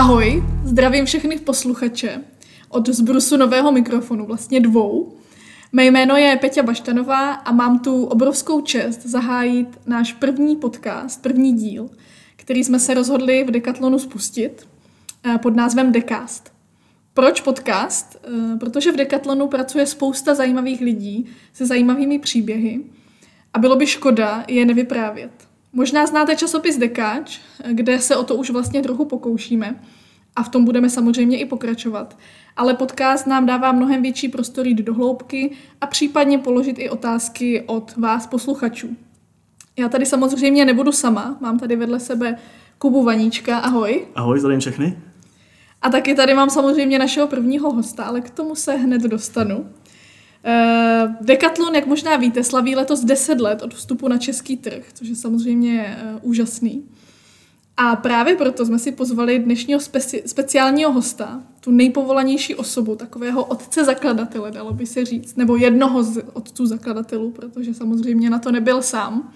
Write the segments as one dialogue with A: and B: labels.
A: Ahoj, zdravím všechny posluchače od zbrusu nového mikrofonu, vlastně dvou. Mé jméno je Peťa Baštanová a mám tu obrovskou čest zahájit náš první podcast, první díl, který jsme se rozhodli v Decathlonu spustit eh, pod názvem Decast. Proč podcast? Eh, protože v Decathlonu pracuje spousta zajímavých lidí se zajímavými příběhy a bylo by škoda je nevyprávět. Možná znáte časopis Dekáč, kde se o to už vlastně trochu pokoušíme a v tom budeme samozřejmě i pokračovat. Ale podcast nám dává mnohem větší prostor jít do hloubky a případně položit i otázky od vás posluchačů. Já tady samozřejmě nebudu sama, mám tady vedle sebe Kubu Vaníčka, ahoj.
B: Ahoj, zdravím všechny.
A: A taky tady mám samozřejmě našeho prvního hosta, ale k tomu se hned dostanu. Uh, Decathlon, jak možná víte, slaví letos 10 let od vstupu na český trh, což je samozřejmě uh, úžasný. A právě proto jsme si pozvali dnešního speci- speciálního hosta, tu nejpovolanější osobu, takového otce zakladatele, dalo by se říct, nebo jednoho z otců zakladatelů, protože samozřejmě na to nebyl sám.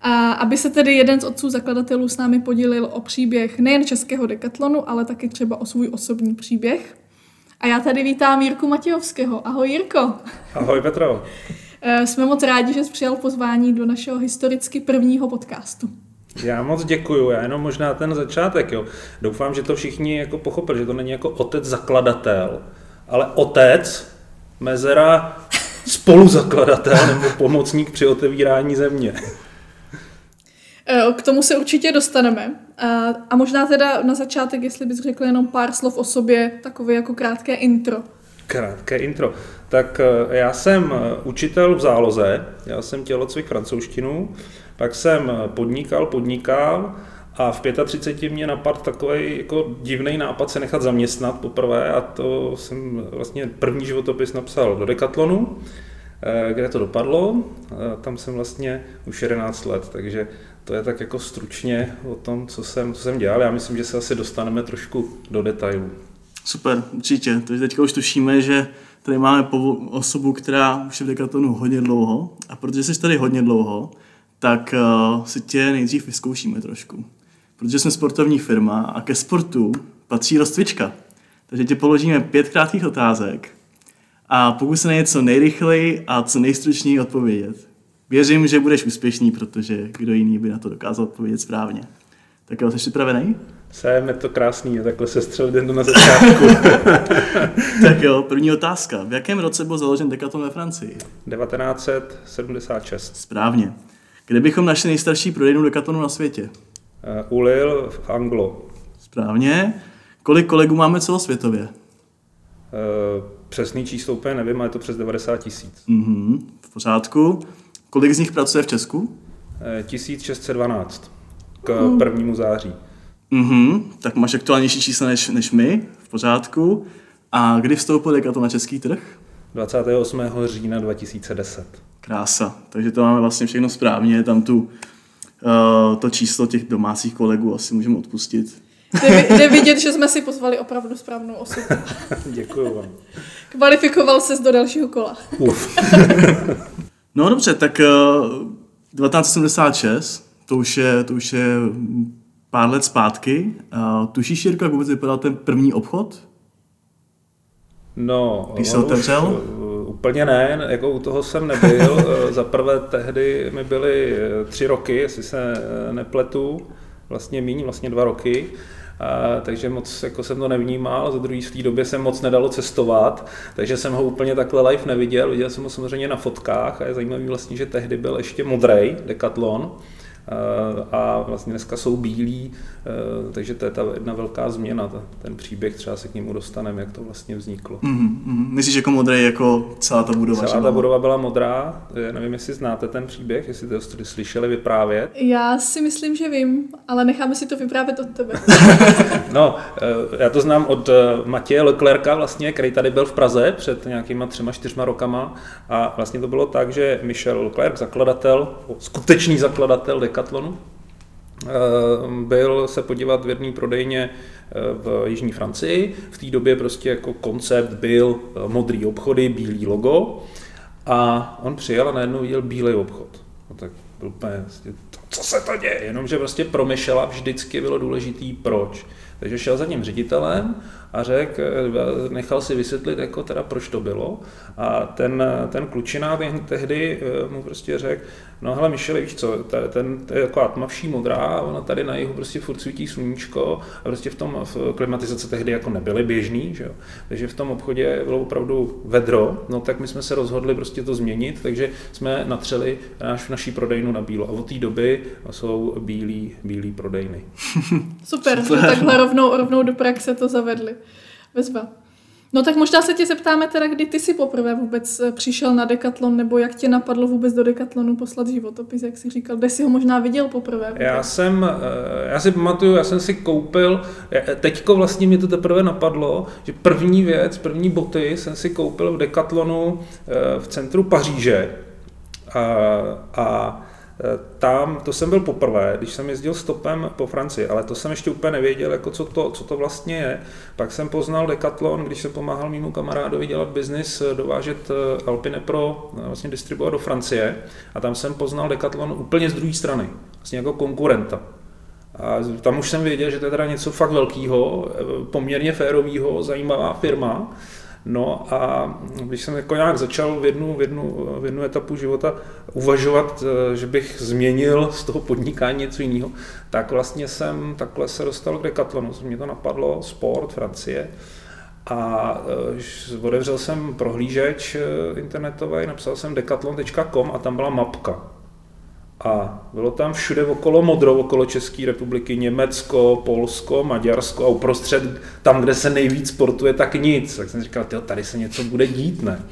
A: A aby se tedy jeden z otců zakladatelů s námi podělil o příběh nejen českého dekatlonu, ale taky třeba o svůj osobní příběh. A já tady vítám Jirku Matějovského. Ahoj Jirko.
C: Ahoj Petro.
A: Eh, jsme moc rádi, že jsi přijal pozvání do našeho historicky prvního podcastu.
C: Já moc děkuju, já jenom možná ten začátek, jo. Doufám, že to všichni jako pochopili, že to není jako otec zakladatel, ale otec, mezera spoluzakladatel nebo pomocník při otevírání země.
A: Eh, k tomu se určitě dostaneme. A možná teda na začátek, jestli bys řekl jenom pár slov o sobě, takové jako krátké intro.
C: Krátké intro. Tak eh, já jsem eh, učitel v záloze, já jsem tělocvik francouzštinu, pak jsem podnikal, podnikal a v 35 mě napadl takový jako divný nápad se nechat zaměstnat poprvé a to jsem vlastně první životopis napsal do Decathlonu, kde to dopadlo. Tam jsem vlastně už 11 let, takže to je tak jako stručně o tom, co jsem, co jsem dělal. Já myslím, že se asi dostaneme trošku do detailů.
B: Super, určitě. Takže teďka už tušíme, že tady máme osobu, která už je v Decathlonu hodně dlouho a protože jsi tady hodně dlouho, tak uh, si tě nejdřív vyzkoušíme trošku. Protože jsme sportovní firma a ke sportu patří rozcvička. Takže ti položíme pět krátkých otázek a pokus se na něco nejrychleji a co nejstručněji odpovědět. Věřím, že budeš úspěšný, protože kdo jiný by na to dokázal odpovědět správně. Tak jo, jsi připravený?
C: Je to krásný, takhle se střelit jen na začátku.
B: tak jo, první otázka. V jakém roce byl založen Decathlon ve Francii?
C: 1976.
B: Správně. Kde bychom našli nejstarší prodejnu Decathlonu na světě?
C: Uh, u Lille v Anglo.
B: Správně. Kolik kolegů máme celosvětově? Uh,
C: přesný číslo úplně nevím, ale je to přes 90 tisíc.
B: Mm-hmm, v pořádku. Kolik z nich pracuje v Česku?
C: 1612 k mm. prvnímu září.
B: Mm-hmm, tak máš aktuálnější čísla než, než my, v pořádku. A kdy vstoupil Decathlon na český trh?
C: 28. října 2010.
B: Krása, takže to máme vlastně všechno správně, tam tu, uh, to číslo těch domácích kolegů asi můžeme odpustit.
A: Jde, jde vidět, že jsme si pozvali opravdu správnou osobu.
C: Děkuji vám.
A: Kvalifikoval ses do dalšího kola. Uf.
B: No dobře, tak uh, eh, 1976, to už je, to už je pár let zpátky. Uh, tušíš, Jirko, jak vůbec vypadal ten první obchod?
C: No,
B: Když se otevřel?
C: Uh, úplně ne, jako u toho jsem nebyl. Za prvé tehdy mi byly tři roky, jestli se nepletu, vlastně méně, vlastně dva roky. A, takže moc jako jsem to nevnímal, za druhý v té době jsem moc nedalo cestovat, takže jsem ho úplně takhle live neviděl, viděl jsem ho samozřejmě na fotkách a je zajímavý vlastně, že tehdy byl ještě modrý Decathlon, a vlastně dneska jsou bílí, eh, takže to je ta jedna velká změna, ten příběh, třeba se k němu dostaneme, jak to vlastně vzniklo.
B: Mm-hmm. Myslíš jako modrý, jako celá ta budova?
C: Celá ta budova byla modrá, Já nevím, jestli znáte ten příběh, jestli to jste slyšeli vyprávět.
A: Já si myslím, že vím, ale necháme si to vyprávět od tebe.
C: no, eh, já to znám od eh, Matěje Leclerca vlastně, který tady byl v Praze před nějakýma třema, čtyřma rokama a vlastně to bylo tak, že Michel Leclerc, zakladatel, skutečný zakladatel Decathlonu, eh, byl se podívat v jedné prodejně eh, v Jižní Francii. V té době prostě jako koncept byl eh, modrý obchody, bílý logo a on přijel a najednou viděl bílý obchod. No tak byl úplně, prostě, co se to děje, jenomže prostě pro Michela vždycky bylo důležitý proč. Takže šel za tím ředitelem a řekl, nechal si vysvětlit, jako teda proč to bylo. A ten, ten klučina tehdy eh, mu prostě řekl, no hele Michele, víš co, ten, ten, to je taková tmavší modrá, ona tady na jihu prostě furt svítí sluníčko a prostě v tom v klimatizace tehdy jako nebyly běžný, že jo. Takže v tom obchodě bylo opravdu vedro, no tak my jsme se rozhodli prostě to změnit, takže jsme natřeli naš, naší prodejnu na bílo a od té doby jsou bílí, bílí prodejny.
A: Super, Super. takhle rovnou, rovnou do praxe to zavedli. Vezva. No tak možná se tě zeptáme teda, kdy ty si poprvé vůbec eh, přišel na Decathlon, nebo jak tě napadlo vůbec do Decathlonu poslat životopis, jak jsi říkal, kde jsi ho možná viděl poprvé? Vůbec?
C: Já jsem, eh, já si pamatuju, já jsem si koupil, eh, teďko vlastně mi to teprve napadlo, že první věc, první boty jsem si koupil v Decathlonu v centru Paříže a, a tam, to jsem byl poprvé, když jsem jezdil stopem po Francii, ale to jsem ještě úplně nevěděl, jako co, to, co to vlastně je. Pak jsem poznal Decathlon, když jsem pomáhal mému kamarádovi dělat biznis, eh, dovážet eh, Alpine Pro, vlastně distribuovat do Francie a tam jsem poznal Decathlon úplně z druhé strany, vlastně jako konkurenta. A tam už jsem věděl, že to je teda něco fakt velkého, poměrně férového, zajímavá firma. No a když jsem jako nějak začal v jednu, v, jednu, v jednu etapu života uvažovat, eh, že bych změnil z toho podnikání něco jiného, tak vlastně jsem takhle se dostal k Decathlonu. Mě to napadlo, sport, Francie. A eh, otevřel jsem prohlížeč eh, internetový, napsal jsem decathlon.com a tam byla mapka a bylo tam všude okolo modro, okolo České republiky, Německo, Polsko, Maďarsko a uprostřed, tam, kde se nejvíc sportuje, tak nic. Tak jsem říkal, tyjo, tady se něco bude dít, ne?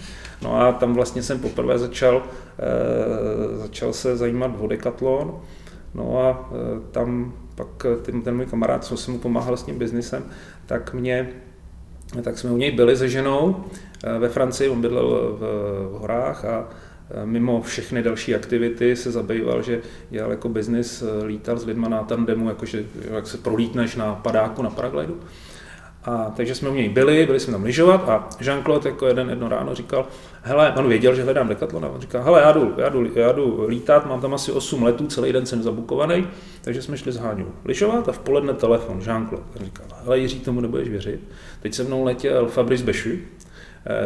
C: No a tam vlastně jsem poprvé začal, e, začal se zajímat o dekatlon. No a e, tam pak ten, ten můj kamarád, co jsem mu pomáhal s tím biznisem, tak mě tak jsme u něj byli se ženou e, ve Francii, on bydlel v, v horách a mimo všechny další aktivity se zabýval, že dělal jako biznis, eh, lítal s lidma na tandemu, jakože jak se prolítneš na padáku, na paraglidu. A takže jsme u něj byli, byli jsme tam lyžovat a Jean-Claude jako jeden jedno ráno říkal, hele, on věděl, že hledám Decathlon a on říkal, hele, já jdu, já, jdu, já jdu lítat, mám tam asi 8 letů, celý den jsem zabukovaný, takže jsme šli s Háňou lyžovat a v poledne telefon Jean-Claude. Říkal, hele Jiří, tomu nebudeš věřit. Teď se mnou letěl Fabrice Eh,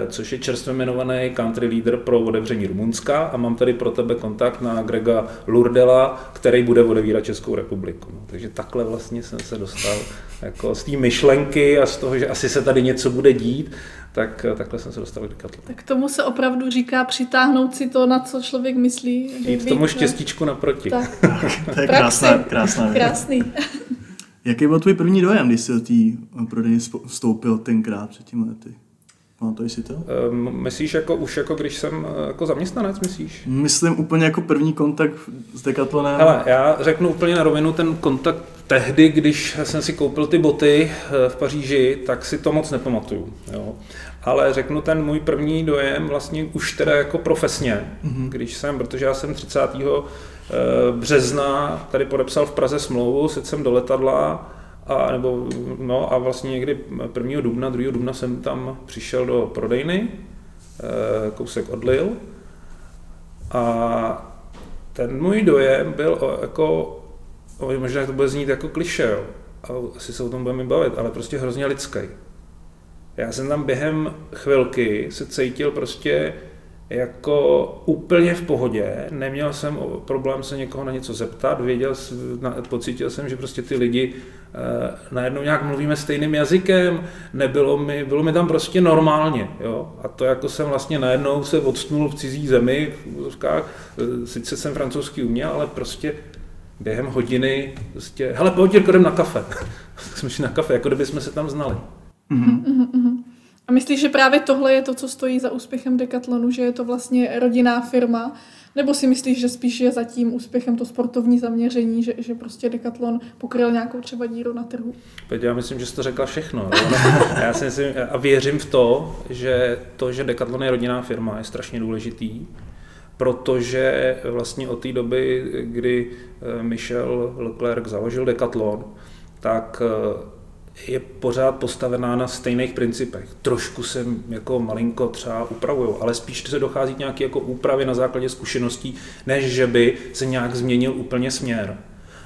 C: což je čerstvě jmenovaný country leader pro otevření Rumunska a mám tady pro tebe kontakt na Grega Lurdela, který bude odevírat Českou republiku. No, takže takhle vlastně jsem se dostal jako z té myšlenky a z toho, že asi se tady něco bude dít, tak eh, takhle jsem se dostal k Decathlonu.
A: Tak tomu se opravdu říká přitáhnout si to, na co člověk myslí.
C: Že Jít tomu štěstíčku naproti. Tak.
B: to je krásná, krásná
A: Krásný.
B: Jaký byl tvůj první dojem, když jsi do té prodejny vstoupil tenkrát před těmi lety? Pamatuješ si to?
C: Um, myslíš jako už jako když jsem eh, jako zaměstnanec, myslíš?
B: Myslím úplně jako první kontakt s Decathlonem.
C: Ale já řeknu úplně na rovinu ten kontakt tehdy, když jsem si koupil ty boty eh, v Paříži, tak si to moc nepamatuju. Jo. Ale řeknu ten můj první dojem vlastně už teda jako profesně, mm-hmm. když jsem, protože já jsem 30. Eh, března tady podepsal v Praze smlouvu, sedl jsem do letadla, a, nebo, no, a vlastně někdy 1. dubna, 2. dubna jsem tam přišel do prodejny, eh, kousek od Lil. A ten můj dojem byl jako, možná to bude znít jako kliše, a asi se o tom budeme bavit, ale prostě hrozně lidský. Já jsem tam během chvilky se cítil prostě jako úplně v pohodě, neměl jsem problém se někoho na něco zeptat, věděl, pocítil jsem, že prostě ty lidi eh, najednou nějak mluvíme stejným jazykem, nebylo mi, bylo mi tam prostě normálně, jo, a to jako jsem vlastně najednou se odstnul v cizí zemi, v úzovkách, eh, sice jsem francouzský uměl, ale prostě během hodiny prostě, hele, pojď, jdem na kafe. tak jsme šli na kafe, jako kdyby jsme se tam znali.
A: Mm-hmm. Mm-hmm. A myslíš, že právě tohle je to, co stojí za úspěchem Decathlonu, že je to vlastně rodinná firma? Nebo si myslíš, že spíš je zatím úspěchem to sportovní zaměření, že, že prostě Decathlon pokryl nějakou třeba díru na trhu?
C: Teď já myslím, že jsi to řekla všechno. já si myslím, a věřím v to, že to, že Decathlon je rodinná firma, je strašně důležitý, protože vlastně od té doby, kdy eh, Michel Leclerc založil Decathlon, tak eh, je pořád postavená na stejných principech. Trošku se jako malinko třeba upravují, ale spíš se dochází k nějaké jako úpravy na základě zkušeností, než že by se nějak změnil úplně směr.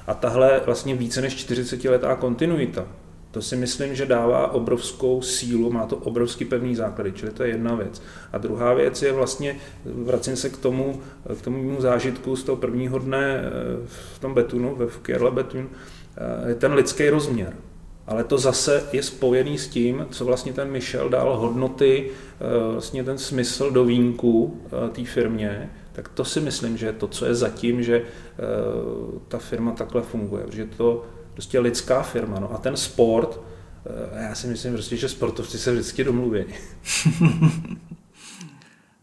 C: A tahle vlastně více než 40 letá kontinuita, to si myslím, že dává obrovskou sílu, má to obrovský pevný základy, čili to je jedna věc. A druhá věc je vlastně, vracím se k tomu, k tomu zážitku z toho prvního dne eh, v tom betunu, ve Kerle betun, eh, je ten lidský rozměr. Ale to zase je spojený s tím, co vlastně ten Michel dal hodnoty, eh, vlastně ten smysl do vínku té firmě, tak to si myslím, že je to, co je zatím, že ta firma takhle funguje. Že to prostě lidská firma. No a ten sport, eh, já si myslím prostě, že sportovci se vždycky domluví.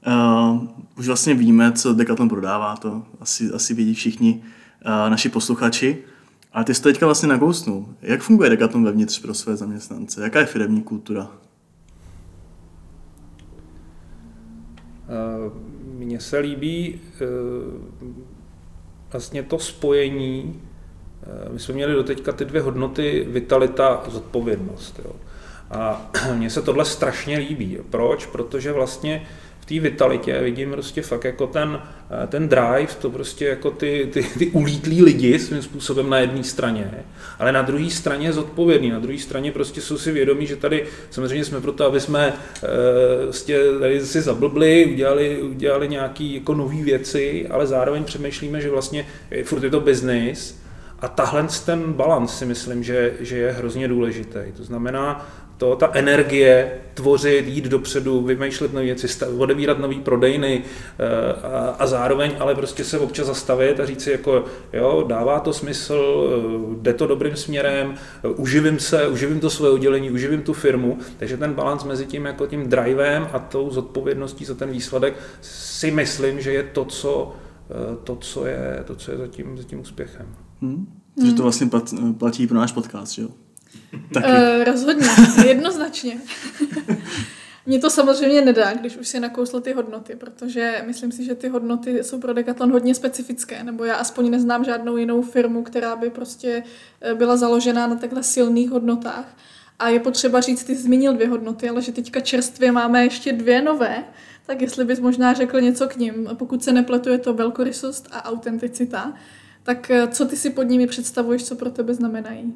B: uh, už vlastně víme, co Decathlon prodává, to asi, asi vidí všichni uh, naši posluchači. Ale ty jsi to teďka vlastně nakousnul. Jak funguje Decathlon vevnitř pro své zaměstnance? Jaká je firmní kultura?
C: Uh, mně se líbí uh, vlastně to spojení Eh, my jsme měli doteďka ty dvě hodnoty, vitalita a zodpovědnost. Jo. A mně se tohle strašně líbí. Proč? Protože vlastně té vitalitě vidím prostě fakt jako ten, eh, ten drive, to prostě jako ty, ty, ty ulítlí lidi svým způsobem na jedné straně, ale na druhé straně zodpovědný, na druhé straně prostě jsou si vědomí, že tady samozřejmě jsme proto, aby jsme e, prostě tady si zablbli, udělali, udělali nějaké jako nové věci, ale zároveň přemýšlíme, že vlastně furt je to business, a tahle ten balans si myslím, že, že je hrozně důležitý. To znamená, to, ta energie tvořit, jít dopředu, vymýšlet nové věci, odevírat nový prodejny eh, a, a zároveň ale prostě se občas zastavit a říct si jako jo, dává to smysl, eh, jde to dobrým směrem, eh, uživím se, uživím to své oddělení, uživím tu firmu, takže ten balans mezi tím jako tím drivem a tou zodpovědností za ten výsledek si myslím, že je to, co, to, co je, to, co je za tím, za tím úspěchem.
B: Hmm. Takže to vlastně platí pro náš podcast, že jo?
A: Taky. Uh, rozhodně, jednoznačně. Mně to samozřejmě nedá, když už si nakousl ty hodnoty, protože myslím si, že ty hodnoty jsou pro Decathlon hodně specifické, nebo já aspoň neznám žádnou jinou firmu, která by prostě eh, byla založená na takhle silných hodnotách. A je potřeba říct, ty zmínil dvě hodnoty, ale že teďka čerstvě máme ještě dvě nové, tak jestli bys možná řekl něco k ním. Pokud se nepletu, je to velkorysost a autenticita. Tak eh, co ty si pod nimi představuješ, co pro tebe znamenají?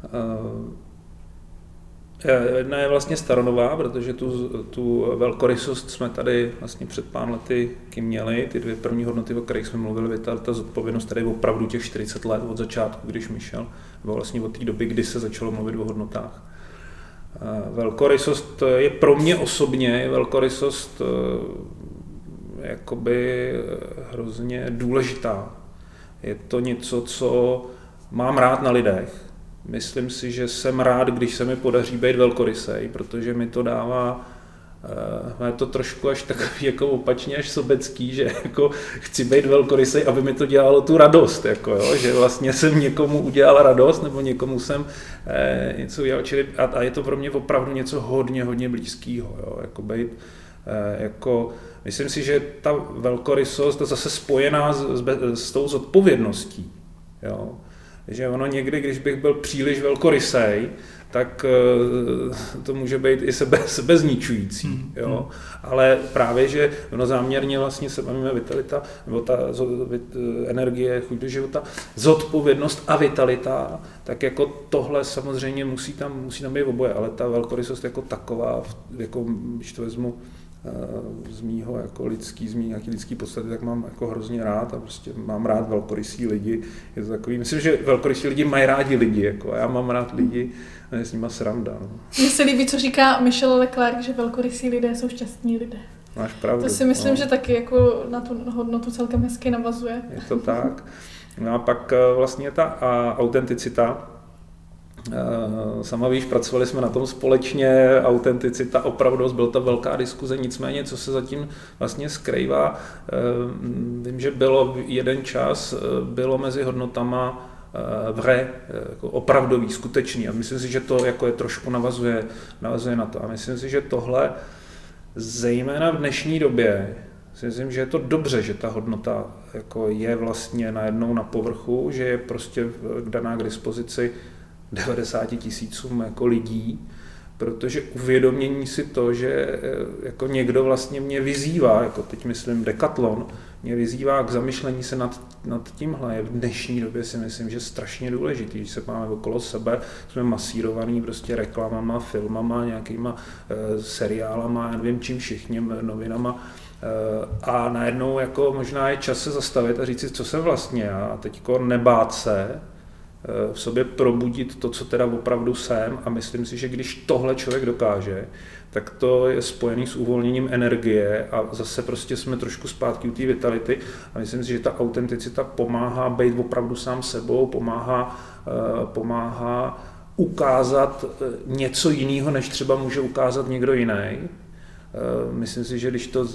C: Uh, jedna je vlastně staronová, protože tu, tu velkorysost jsme tady vlastně před pár lety měli. Ty dvě první hodnoty, o kterých jsme mluvili, ta, ta zodpovědnost tady opravdu těch 40 let od začátku, když Michel, nebo vlastně od té doby, kdy se začalo mluvit o hodnotách. Velkorysost je pro mě osobně, velkorysost jakoby eh, hrozně důležitá. Je to něco, co mám rád na lidech. Myslím si, že jsem rád, když se mi podaří být velkorysej, protože mi to dává Uh, je to trošku až takový jako opačně až sobecký, že jako chci být velkorysej, aby mi to dělalo tu radost, jako jo, že vlastně jsem někomu udělal radost, nebo někomu jsem eh, něco udělal, čili a, a, je to pro mě opravdu něco hodně, hodně blízkého, jo, jako být eh, jako Myslím si, že ta velkorysost je zase spojená s, s, s tou zodpovědností. Jo? Že ono někdy, když bych byl příliš velkorysej, tak eh, to může být i sebe, sebezničující. Hmm, jo? Hmm. Ale právě, že ono záměrně vlastně se bavíme vitalita, nebo ta energie, chuť do života, zodpovědnost a vitalita, tak jako tohle samozřejmě musí tam, musí tam být oboje, ale ta velkorysost jako taková, jako, když to vezmu, z mýho jako lidský, z mý nějaký lidský podstaty, tak mám jako hrozně rád a prostě mám rád velkorysí lidi. Je to takový, myslím, že velkorysí lidi mají rádi lidi, jako a já mám rád lidi, a je s nima sranda. No.
A: Mně se líbí, co říká Michel Leclerc, že velkorysí lidé jsou šťastní lidé.
C: Máš pravdu.
A: To si myslím, no. že taky jako na tu hodnotu celkem hezky navazuje.
C: Je to tak. No a pak eh, vlastně ta autenticita, Eh, sama víš, pracovali jsme na tom společně, autenticita, opravdost, byl to velká diskuze, nicméně, co se zatím vlastně skrývá, eh, vím, že bylo jeden čas, eh, bylo mezi hodnotama vre, jako opravdový, skutečný. A myslím si, že to jako je trošku navazuje, navazuje na to. A myslím si, že tohle zejména v dnešní době si myslím, že je to dobře, že ta hodnota jako je vlastně najednou na povrchu, že je prostě daná k dispozici 90 tisícům jako lidí, protože uvědomění si to, že eh, jako někdo vlastně mě vyzývá, jako teď myslím Decathlon, mě vyzývá k zamyšlení se nad, nad tímhle. Je v dnešní době si myslím, že strašně důležitý, když se máme okolo sebe, jsme masírovaný prostě reklamama, filmama, nějakýma e, seriálama, já nevím čím všichni, novinama, e, a najednou jako možná je čas se zastavit a říct si, co jsem vlastně já, a teďko nebát se, v sobě probudit to, co teda opravdu jsem. A myslím si, že když tohle člověk dokáže, tak to je spojený s uvolněním energie a zase prostě jsme trošku zpátky u té vitality. A myslím si, že ta autenticita pomáhá být opravdu sám sebou, pomáhá, eh, pomáhá ukázat eh, něco jiného, než třeba může ukázat někdo jiný myslím si, že když to,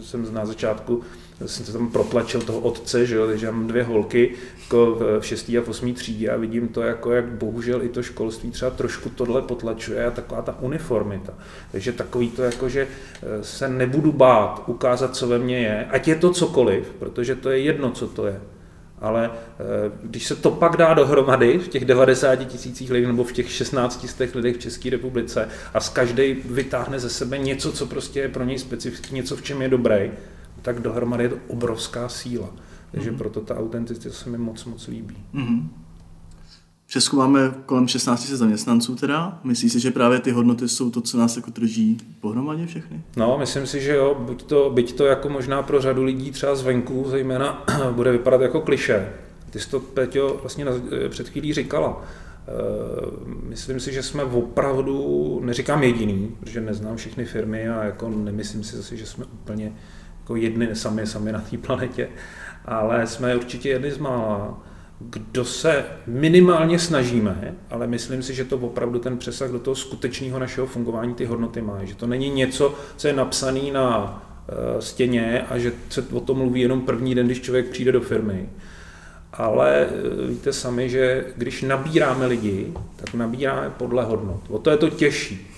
C: jsem na začátku, jsem se tam protlačil toho otce, že jo, takže mám dvě holky jako v 6. a 8. třídě a vidím to, jako jak bohužel i to školství třeba trošku tohle potlačuje a taková ta uniformita. Takže takový to, jako, že eh, se nebudu bát ukázat, co ve mně je, ať je to cokoliv, protože to je jedno, co to je ale eh, když se to pak dá dohromady v těch 90 tisících lidí nebo v těch 16 těch lidech v České republice a z každý vytáhne ze sebe něco, co prostě je pro něj specifický, něco, v čem je dobrý, tak dohromady je to obrovská síla. Takže mm-hmm. proto ta autenticita se mi moc, moc líbí. Mm-hmm.
B: V Česku máme kolem 16 zaměstnanců teda. Myslíš si, že právě ty hodnoty jsou to, co nás jako drží pohromadě všechny?
C: No, myslím si, že jo. Byť to, byť to jako možná pro řadu lidí třeba zvenku zejména bude vypadat jako kliše. Ty jsi to, Peťo, vlastně na, před chvílí říkala. Eh, myslím si, že jsme opravdu, neříkám jediný, protože neznám všechny firmy a jako nemyslím si zase, že jsme úplně jako jedny sami, sami na té planetě, ale jsme určitě jedni z mála, kdo se minimálně snažíme, ale myslím si, že to opravdu ten přesah do toho skutečného našeho fungování ty hodnoty má. Že to není něco, co je napsané na eh, stěně a že se o tom mluví jenom první den, když člověk přijde do firmy. Ale eh, víte sami, že když nabíráme lidi, tak nabíráme podle hodnot. O to je to těžší.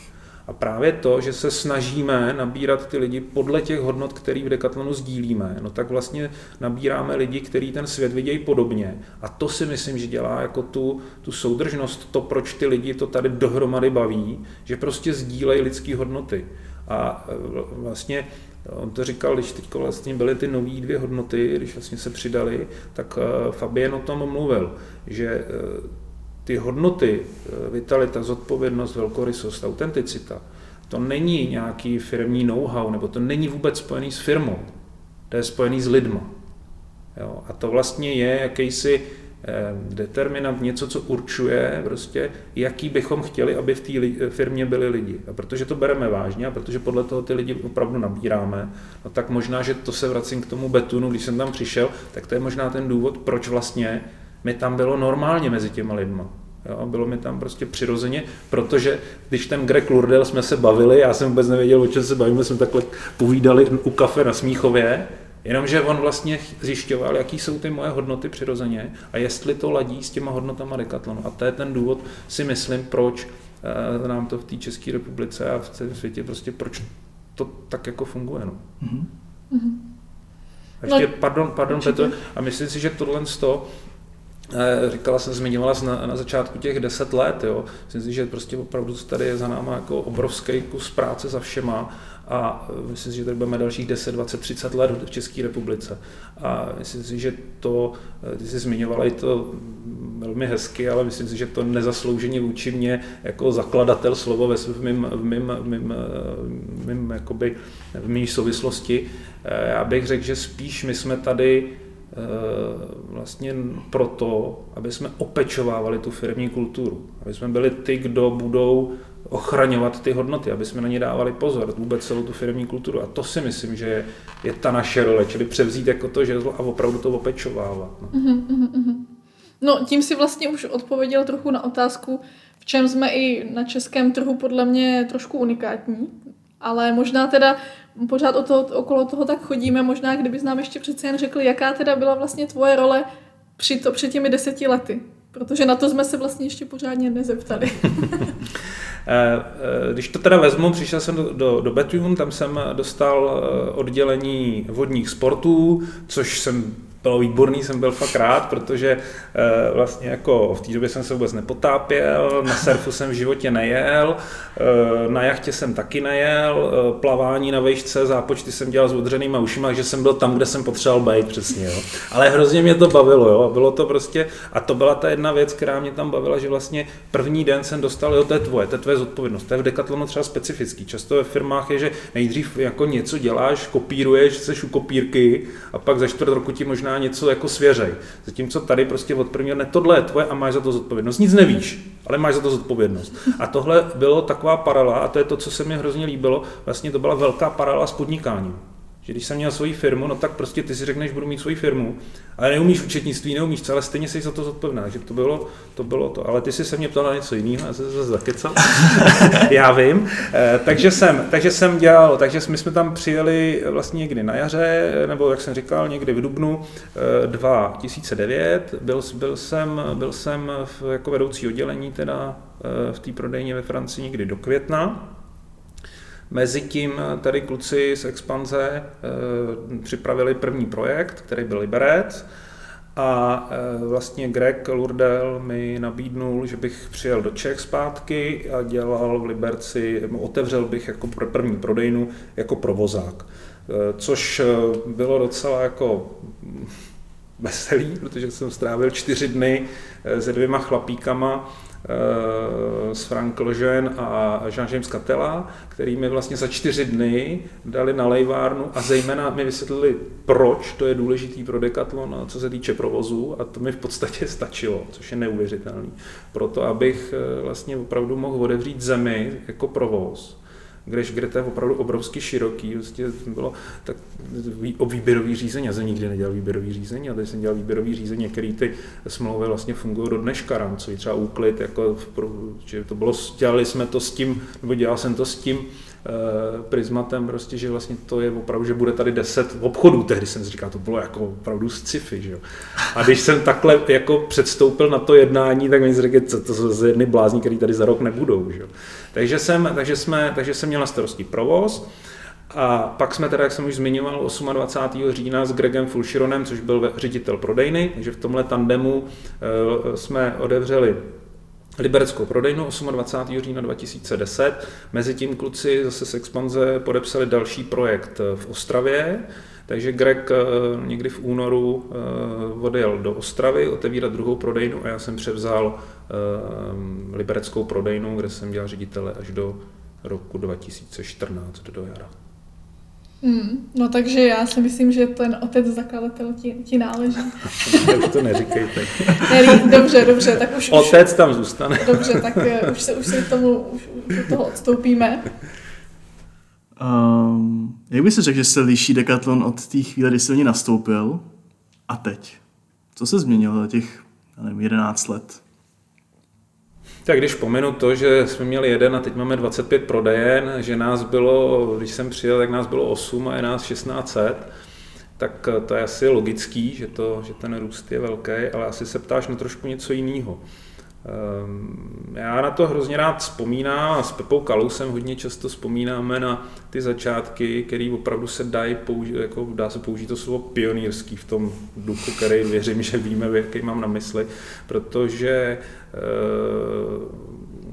C: A právě to, že se snažíme nabírat ty lidi podle těch hodnot, které v Decathlonu sdílíme, no tak vlastně nabíráme lidi, kteří ten svět vidějí podobně. A to si myslím, že dělá jako tu, tu soudržnost, to, proč ty lidi to tady dohromady baví, že prostě sdílejí lidské hodnoty. A e, vlastně On to říkal, když teď vlastně byly ty nové dvě hodnoty, když vlastně se přidali, tak e, Fabien o tom mluvil, že e, ty hodnoty, eh, vitalita, zodpovědnost, velkorysost, autenticita, to není nějaký firmní know-how, nebo to není vůbec spojený s firmou, to je spojený s lidma. Jo? A to vlastně je jakýsi eh, determinant, něco, co určuje, prostě, jaký bychom chtěli, aby v té firmě byli lidi. A protože to bereme vážně a protože podle toho ty lidi opravdu nabíráme, no tak možná, že to se vracím k tomu betunu, když jsem tam přišel, tak to je možná ten důvod, proč vlastně mi tam bylo normálně mezi těma lidma. Jo, bylo mi tam prostě přirozeně, protože když ten Greg Lurdel jsme se bavili, já jsem vůbec nevěděl, o čem se bavíme, jsme takhle povídali u kafe na Smíchově, jenomže on vlastně zjišťoval, jaký jsou ty moje hodnoty přirozeně a jestli to ladí s těma hodnotama Decathlonu. A to je ten důvod, si myslím, proč eh, nám to v té České republice a v celém světě prostě proč to tak jako funguje. No. Mm-hmm. ještě, no, pardon, pardon Petr, a myslím si, že tohle z toho Eh, říkala jsem, zmiňovala na, na začátku těch deset let, jo. Myslím si, že prostě opravdu tady je za náma jako obrovský kus práce za všema a eh, myslím si, že tady budeme dalších 10, 20, 30 let v České republice. A myslím si, že to, eh, ty jsi zmiňovala i to velmi hezky, ale myslím si, že to nezaslouženě vůči mě jako zakladatel slovo ve v mým, v mým, v mým, v mým, jakoby, v mým souvislosti. Já bych řekl, že spíš my jsme tady Eh, vlastně proto, aby jsme opečovávali tu firmní kulturu, aby jsme byli ty, kdo budou ochraňovat ty hodnoty, aby jsme na ně dávali pozor, vůbec celou tu firmní kulturu. A to si myslím, že je, je ta naše role, čili převzít jako to žezlo a opravdu to opečovávat. No.
A: Mm-hmm. no tím si vlastně už odpověděl trochu na otázku, v čem jsme i na českém trhu podle mě trošku unikátní, ale možná teda pořád o to, okolo toho tak chodíme, možná kdybys nám ještě přece jen řekl, jaká teda byla vlastně tvoje role při to, před těmi deseti lety. Protože na to jsme se vlastně ještě pořádně nezeptali.
C: Eh, eh, když to teda vezmu, přišel jsem do, do, do Betune, tam jsem dostal eh, oddělení vodních sportů, což jsem bylo výborný, jsem byl fakt rád, protože e, vlastně jako v té době jsem se vůbec nepotápěl, na surfu jsem v životě nejel, e, na jachtě jsem taky nejel, e, plavání na vejšce, zápočty jsem dělal s odřenýma ušima, takže jsem byl tam, kde jsem potřeboval být přesně. Jo. Ale hrozně mě to bavilo, jo. bylo to prostě, a to byla ta jedna věc, která mě tam bavila, že vlastně první den jsem dostal, jo, to je tvoje, to je tvoje zodpovědnost, to je v Decathlonu třeba specifický. Často ve firmách je, že nejdřív jako něco děláš, kopíruješ, jsi u kopírky a pak za čtvrt roku ti možná něco jako svěřej. Zatímco tady prostě od prvního dne tohle je tvoje a máš za to zodpovědnost. Nic nevíš, ale máš za to zodpovědnost. A tohle bylo taková paralela, a to je to, co se mi hrozně líbilo, vlastně to byla velká paralela s podnikáním že když jsem měl svoji firmu, no tak prostě ty si řekneš, budu mít svoji firmu, ale neumíš účetnictví, neumíš co, ale stejně jsi za to zodpovědná, že to bylo to. Bylo to. Ale ty si se mě ptal na něco jiného, já jsem se zase zakecal. já vím. E, takže, jsem, takže jsem dělal, takže my jsme tam přijeli vlastně někdy na jaře, nebo jak jsem říkal, někdy v Dubnu e, 2009. Byl, byl jsem, byl jsem v, jako vedoucí oddělení teda e, v té prodejně ve Francii někdy do května. Mezitím tady kluci z Expanze e, připravili první projekt, který byl Liberec. A e, vlastně Greg Lurdel mi nabídnul, že bych přijel do Čech zpátky a dělal v Liberci, otevřel bych jako první prodejnu jako provozák. Což bylo docela jako veselý, protože jsem strávil čtyři dny se dvěma chlapíkama Eh, s Frank Lejeune a Jean-James Catella, který mi vlastně za čtyři dny dali na lejvárnu a zejména mi vysvětlili, proč to je důležitý pro Decathlon, co se týče provozu a to mi v podstatě stačilo, což je neuvěřitelný. Proto, abych eh, vlastně opravdu mohl otevřít zemi jako provoz, kdež, kde to je opravdu obrovsky široký, vlastně bylo tak o výběrový řízení, já jsem nikdy nedělal výběrový řízení, a teď jsem dělal výběrový řízení, který ty smlouvy vlastně fungují do dneška, rámcový třeba úklid, jako že to bylo, dělali jsme to s tím, nebo dělal jsem to s tím, Eh, prismatem, prostě, že vlastně to je opravdu, že bude tady 10 obchodů, tehdy jsem si říkal, to bylo jako opravdu sci-fi, že jo. A když jsem takhle jako předstoupil na to jednání, tak mi řekl, co to jsou jedny blázni, který tady za rok nebudou, že jo. Takže jsem, takže, jsme, takže jsem měl na starosti provoz, a pak jsme teda, jak jsem už zmiňoval, 28. října s Gregem Fulšironem, což byl ředitel prodejny, takže v tomhle tandemu eh, jsme odevřeli libereckou prodejnu 28. října 2010. Mezitím kluci zase z Expanze podepsali další projekt v Ostravě, takže Greg eh, někdy v únoru eh, odjel do Ostravy otevírat druhou prodejnu a já jsem převzal eh, libereckou prodejnu, kde jsem dělal ředitele až do roku 2014 do jara.
A: Hmm, no takže já si myslím, že ten otec zakladatel ti, ti náleží.
C: už to neříkejte.
A: Nelí, dobře, dobře, tak už...
C: Otec tam zůstane.
A: Dobře, tak už se, už se tomu, už, už toho odstoupíme.
B: Um, jak by se řekl, že se liší Decathlon od té chvíle, kdy jsi ní nastoupil a teď? Co se změnilo za těch, nevím, 11 let?
C: Tak když pomenu to, že jsme měli jeden a teď máme 25 prodejen, že nás bylo, když jsem přijel, tak nás bylo 8 a je nás 1600, tak to je asi logický, že, to, že ten růst je velký, ale asi se ptáš na trošku něco jiného. Ehm, já na to hrozně rád vzpomínám a s Pepou Kalousem hodně často vzpomínáme na ty začátky, které opravdu se dají použít, jako dá se použít to slovo pionýrský v tom duchu, který věřím, že víme, jaký mám na mysli, protože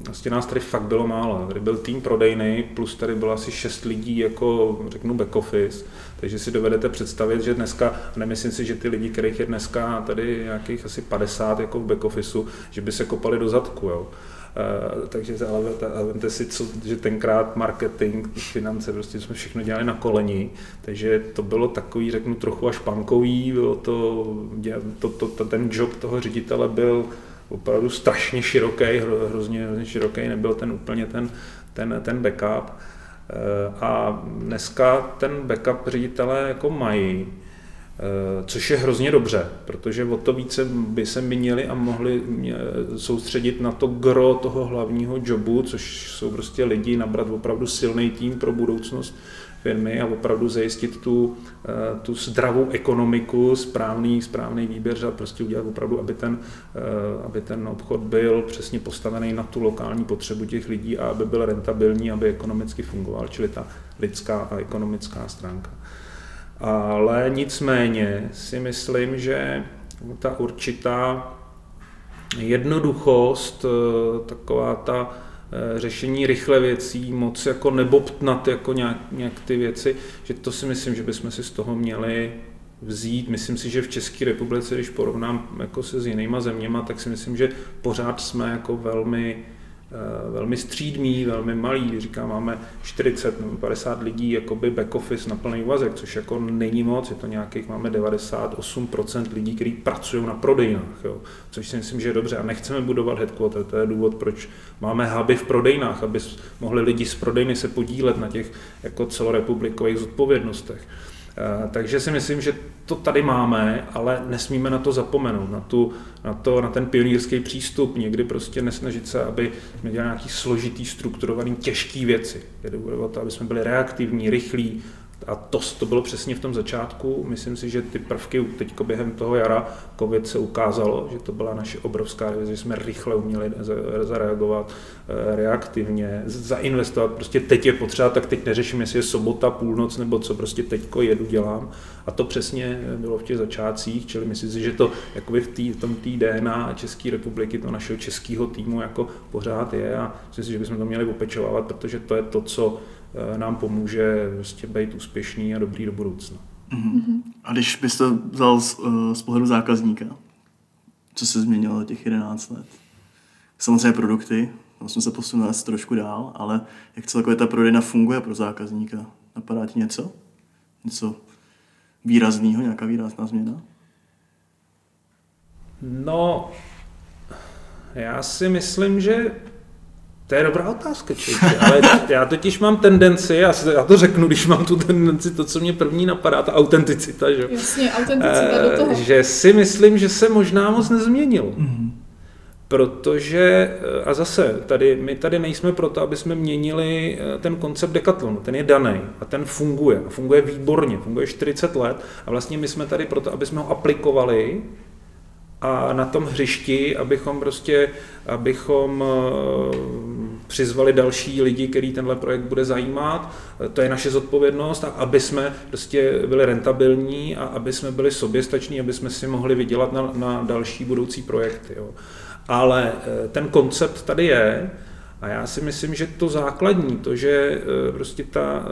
C: vlastně nás tady fakt bylo málo. Tady byl tým prodejný, plus tady bylo asi šest lidí jako, řeknu, back office. Takže si dovedete představit, že dneska, nemyslím si, že ty lidi, kterých je dneska tady nějakých asi 50 jako v back officeu, že by se kopali do zadku. Jo. Uh, takže ale, ale vemte si, co, že tenkrát marketing, finance, prostě jsme všechno dělali na koleni, takže to bylo takový, řeknu, trochu až punkový, bylo to, to, to, to, ten job toho ředitele byl opravdu strašně široký, hrozně, hrozně široký, nebyl ten úplně ten, ten, ten backup. Eh, a dneska ten backup ředitelé jako mají. Což je hrozně dobře, protože o to více by se měli a mohli soustředit na to gro toho hlavního jobu, což jsou prostě lidi, nabrat opravdu silný tým pro budoucnost firmy a opravdu zajistit tu, eh, tu zdravou ekonomiku, správný, správný výběr, a prostě udělat opravdu, aby ten, eh, aby ten obchod byl přesně postavený na tu lokální potřebu těch lidí a aby byl rentabilní, aby ekonomicky fungoval, čili ta lidská a ekonomická stránka. Ale nicméně si myslím, že ta určitá jednoduchost, eh, taková ta řešení rychle věcí, moc jako nebobtnat jako nějak, nějak ty věci, že to si myslím, že bychom si z toho měli vzít. Myslím si, že v České republice, když porovnám jako se s jinýma zeměma, tak si myslím, že pořád jsme jako velmi Eh, velmi střídmý, velmi malý, říkám, máme 40 nebo 50 lidí, jakoby back office na plný úvazek, což jako není moc, je to nějakých, máme 98% lidí, kteří pracují na prodejnách, jo, což si myslím, že je dobře. A nechceme budovat headquarter, to je důvod, proč máme huby v prodejnách, aby mohli lidi z prodejny se podílet na těch jako celorepublikových zodpovědnostech. Eh, takže si myslím, že to tady máme, ale nesmíme na to zapomenout, na, tu, na, to, na ten pionýrský přístup, někdy prostě nesnažit se, aby jsme dělali nějaký složitý, strukturovaný, těžký věci. Jde o to, aby jsme byli reaktivní, rychlí, a to, to bylo přesně v tom začátku. Myslím si, že ty prvky teď během toho jara COVID se ukázalo, že to byla naše obrovská revize, že jsme rychle uměli zareagovat eh, reaktivně, zainvestovat. Prostě teď je potřeba, tak teď neřeším, jestli je sobota, půlnoc nebo co, prostě teďko jedu, dělám. A to přesně bylo v těch začátcích, čili myslím si, že to jakoby v, tý, v tom tý DNA České republiky, to našeho českého týmu jako pořád je a myslím si, že bychom to měli opečovávat, protože to je to, co nám pomůže prostě být úspěšný a dobrý do budoucna.
B: Mm-hmm. A když byste vzal z, eh, z pohledu zákazníka, co se změnilo těch 11 let? Samozřejmě produkty, tam jsme se posunuli asi trošku dál, ale jak celkově ta prodejna funguje pro zákazníka? Napadá ti něco? Něco výrazného, nějaká výrazná změna?
C: No, já si myslím, že to je dobrá otázka, člověče, ale já totiž mám tendenci, já, si, já to řeknu, když mám tu tendenci, to, co mě první napadá, ta autenticita, že?
A: Jasně, autenticita do toho.
C: Eh, že si myslím, že se možná moc nezměnil. Mm-hmm. Protože, eh, a zase, tady, my tady nejsme proto, aby jsme měnili eh, ten koncept dekatlonu, ten je daný a ten funguje. A funguje výborně, funguje 40 let a vlastně my jsme tady proto, aby jsme ho aplikovali a na tom hřišti, abychom prostě, abychom přizvali další lidi, který tenhle projekt bude zajímat. To je naše zodpovědnost a aby jsme prostě byli rentabilní a aby jsme byli soběstační, aby jsme si mohli vydělat na, na další budoucí projekty. Jo. Ale eh, ten koncept tady je, a já si myslím, že to základní, to, že e, prostě ta,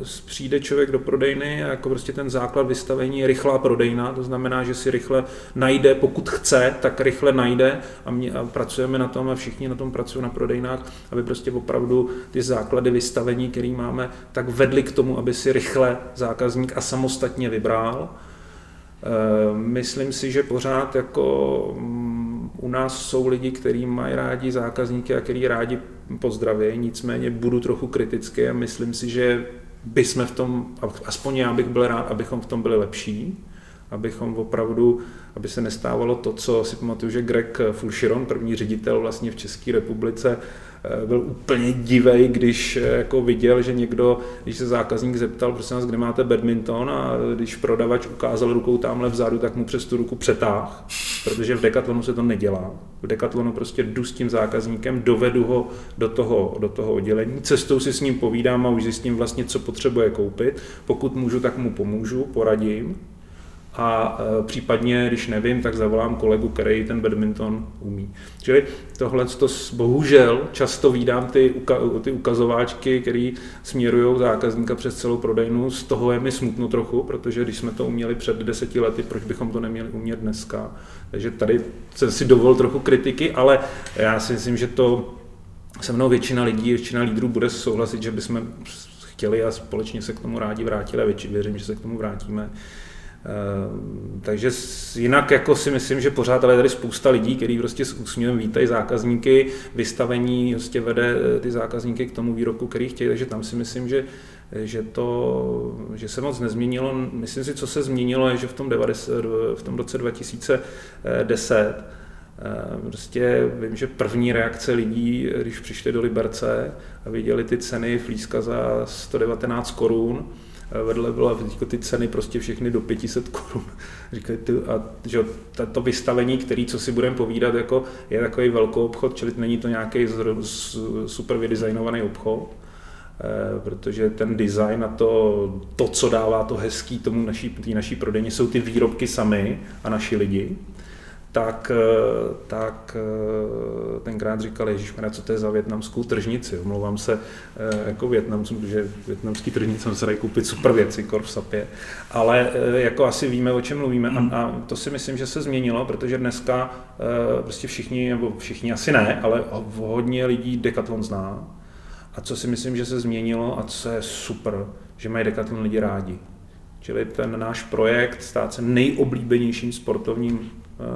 C: e, přijde člověk do prodejny a jako prostě ten základ vystavení je rychlá prodejna, to znamená, že si rychle najde, pokud chce, tak rychle najde a, mě, a pracujeme na tom a všichni na tom pracují na prodejnách, aby prostě opravdu ty základy vystavení, které máme, tak vedly k tomu, aby si rychle zákazník a samostatně vybral. E, myslím si, že pořád jako u nás jsou lidi, kteří mají rádi zákazníky a který rádi pozdraví, nicméně budu trochu kritický a myslím si, že bychom v tom, aspoň já bych byl rád, abychom v tom byli lepší, abychom opravdu, aby se nestávalo to, co si pamatuju, že Greg Fulchiron, první ředitel vlastně v České republice, Eh, byl úplně divej, když eh, jako viděl, že někdo, když se zákazník zeptal, prosím nás, kde máte badminton a když prodavač ukázal rukou tamhle vzadu, tak mu přes tu ruku přetáh, protože v Decathlonu se to nedělá. V Decathlonu prostě jdu s tím zákazníkem, dovedu ho do toho, do toho oddělení, cestou si s ním povídám a už zjistím vlastně, co potřebuje koupit. Pokud můžu, tak mu pomůžu, poradím a e, případně, když nevím, tak zavolám kolegu, který ten badminton umí. Čili tohle to bohužel často vídám ty, ty ukazováčky, které směrují zákazníka přes celou prodejnu. Z toho je mi smutno trochu, protože když jsme to uměli před deseti lety, proč bychom to neměli umět dneska? Takže tady jsem si dovol trochu kritiky, ale já si myslím, že to se mnou většina lidí, většina lídrů bude souhlasit, že bychom chtěli a společně se k tomu rádi vrátili a věřím, že se k tomu vrátíme takže jinak jako si myslím, že pořád ale je tady spousta lidí, kteří prostě s úsměvem vítají zákazníky, vystavení prostě vede eh, ty zákazníky k tomu výroku, který chtějí, takže tam si myslím, že že, to, že se moc nezměnilo. Myslím si, co se změnilo, je, že v tom, 90, v tom roce 2010 Prostě vím, že první reakce lidí, když přišli do Liberce a viděli ty ceny flízka za 119 korun, vedle byla ty ceny prostě všechny do 500 korun. Říkali, ty, a, že to vystavení, který, co si budeme povídat, jako je takový velký obchod, čili není to nějaký super vydesignovaný obchod, eh, protože ten design a to, to, co dává to hezký tomu naší, naší prodejně, jsou ty výrobky sami a naši lidi tak, eh, tak eh, tenkrát říkal, Ježíš, co to je za větnamskou tržnici. Omlouvám se eh, jako Větnamcům, protože větnamský tržnice se dají koupit super věci, kor v sapě, ale jako asi víme, o čem mluvíme a, a to si myslím, že se změnilo, protože dneska prostě všichni, nebo všichni asi ne, ale hodně lidí Decathlon zná. A co si myslím, že se změnilo a co je super, že mají Decathlon lidi rádi. Čili ten náš projekt stát se nejoblíbenějším sportovním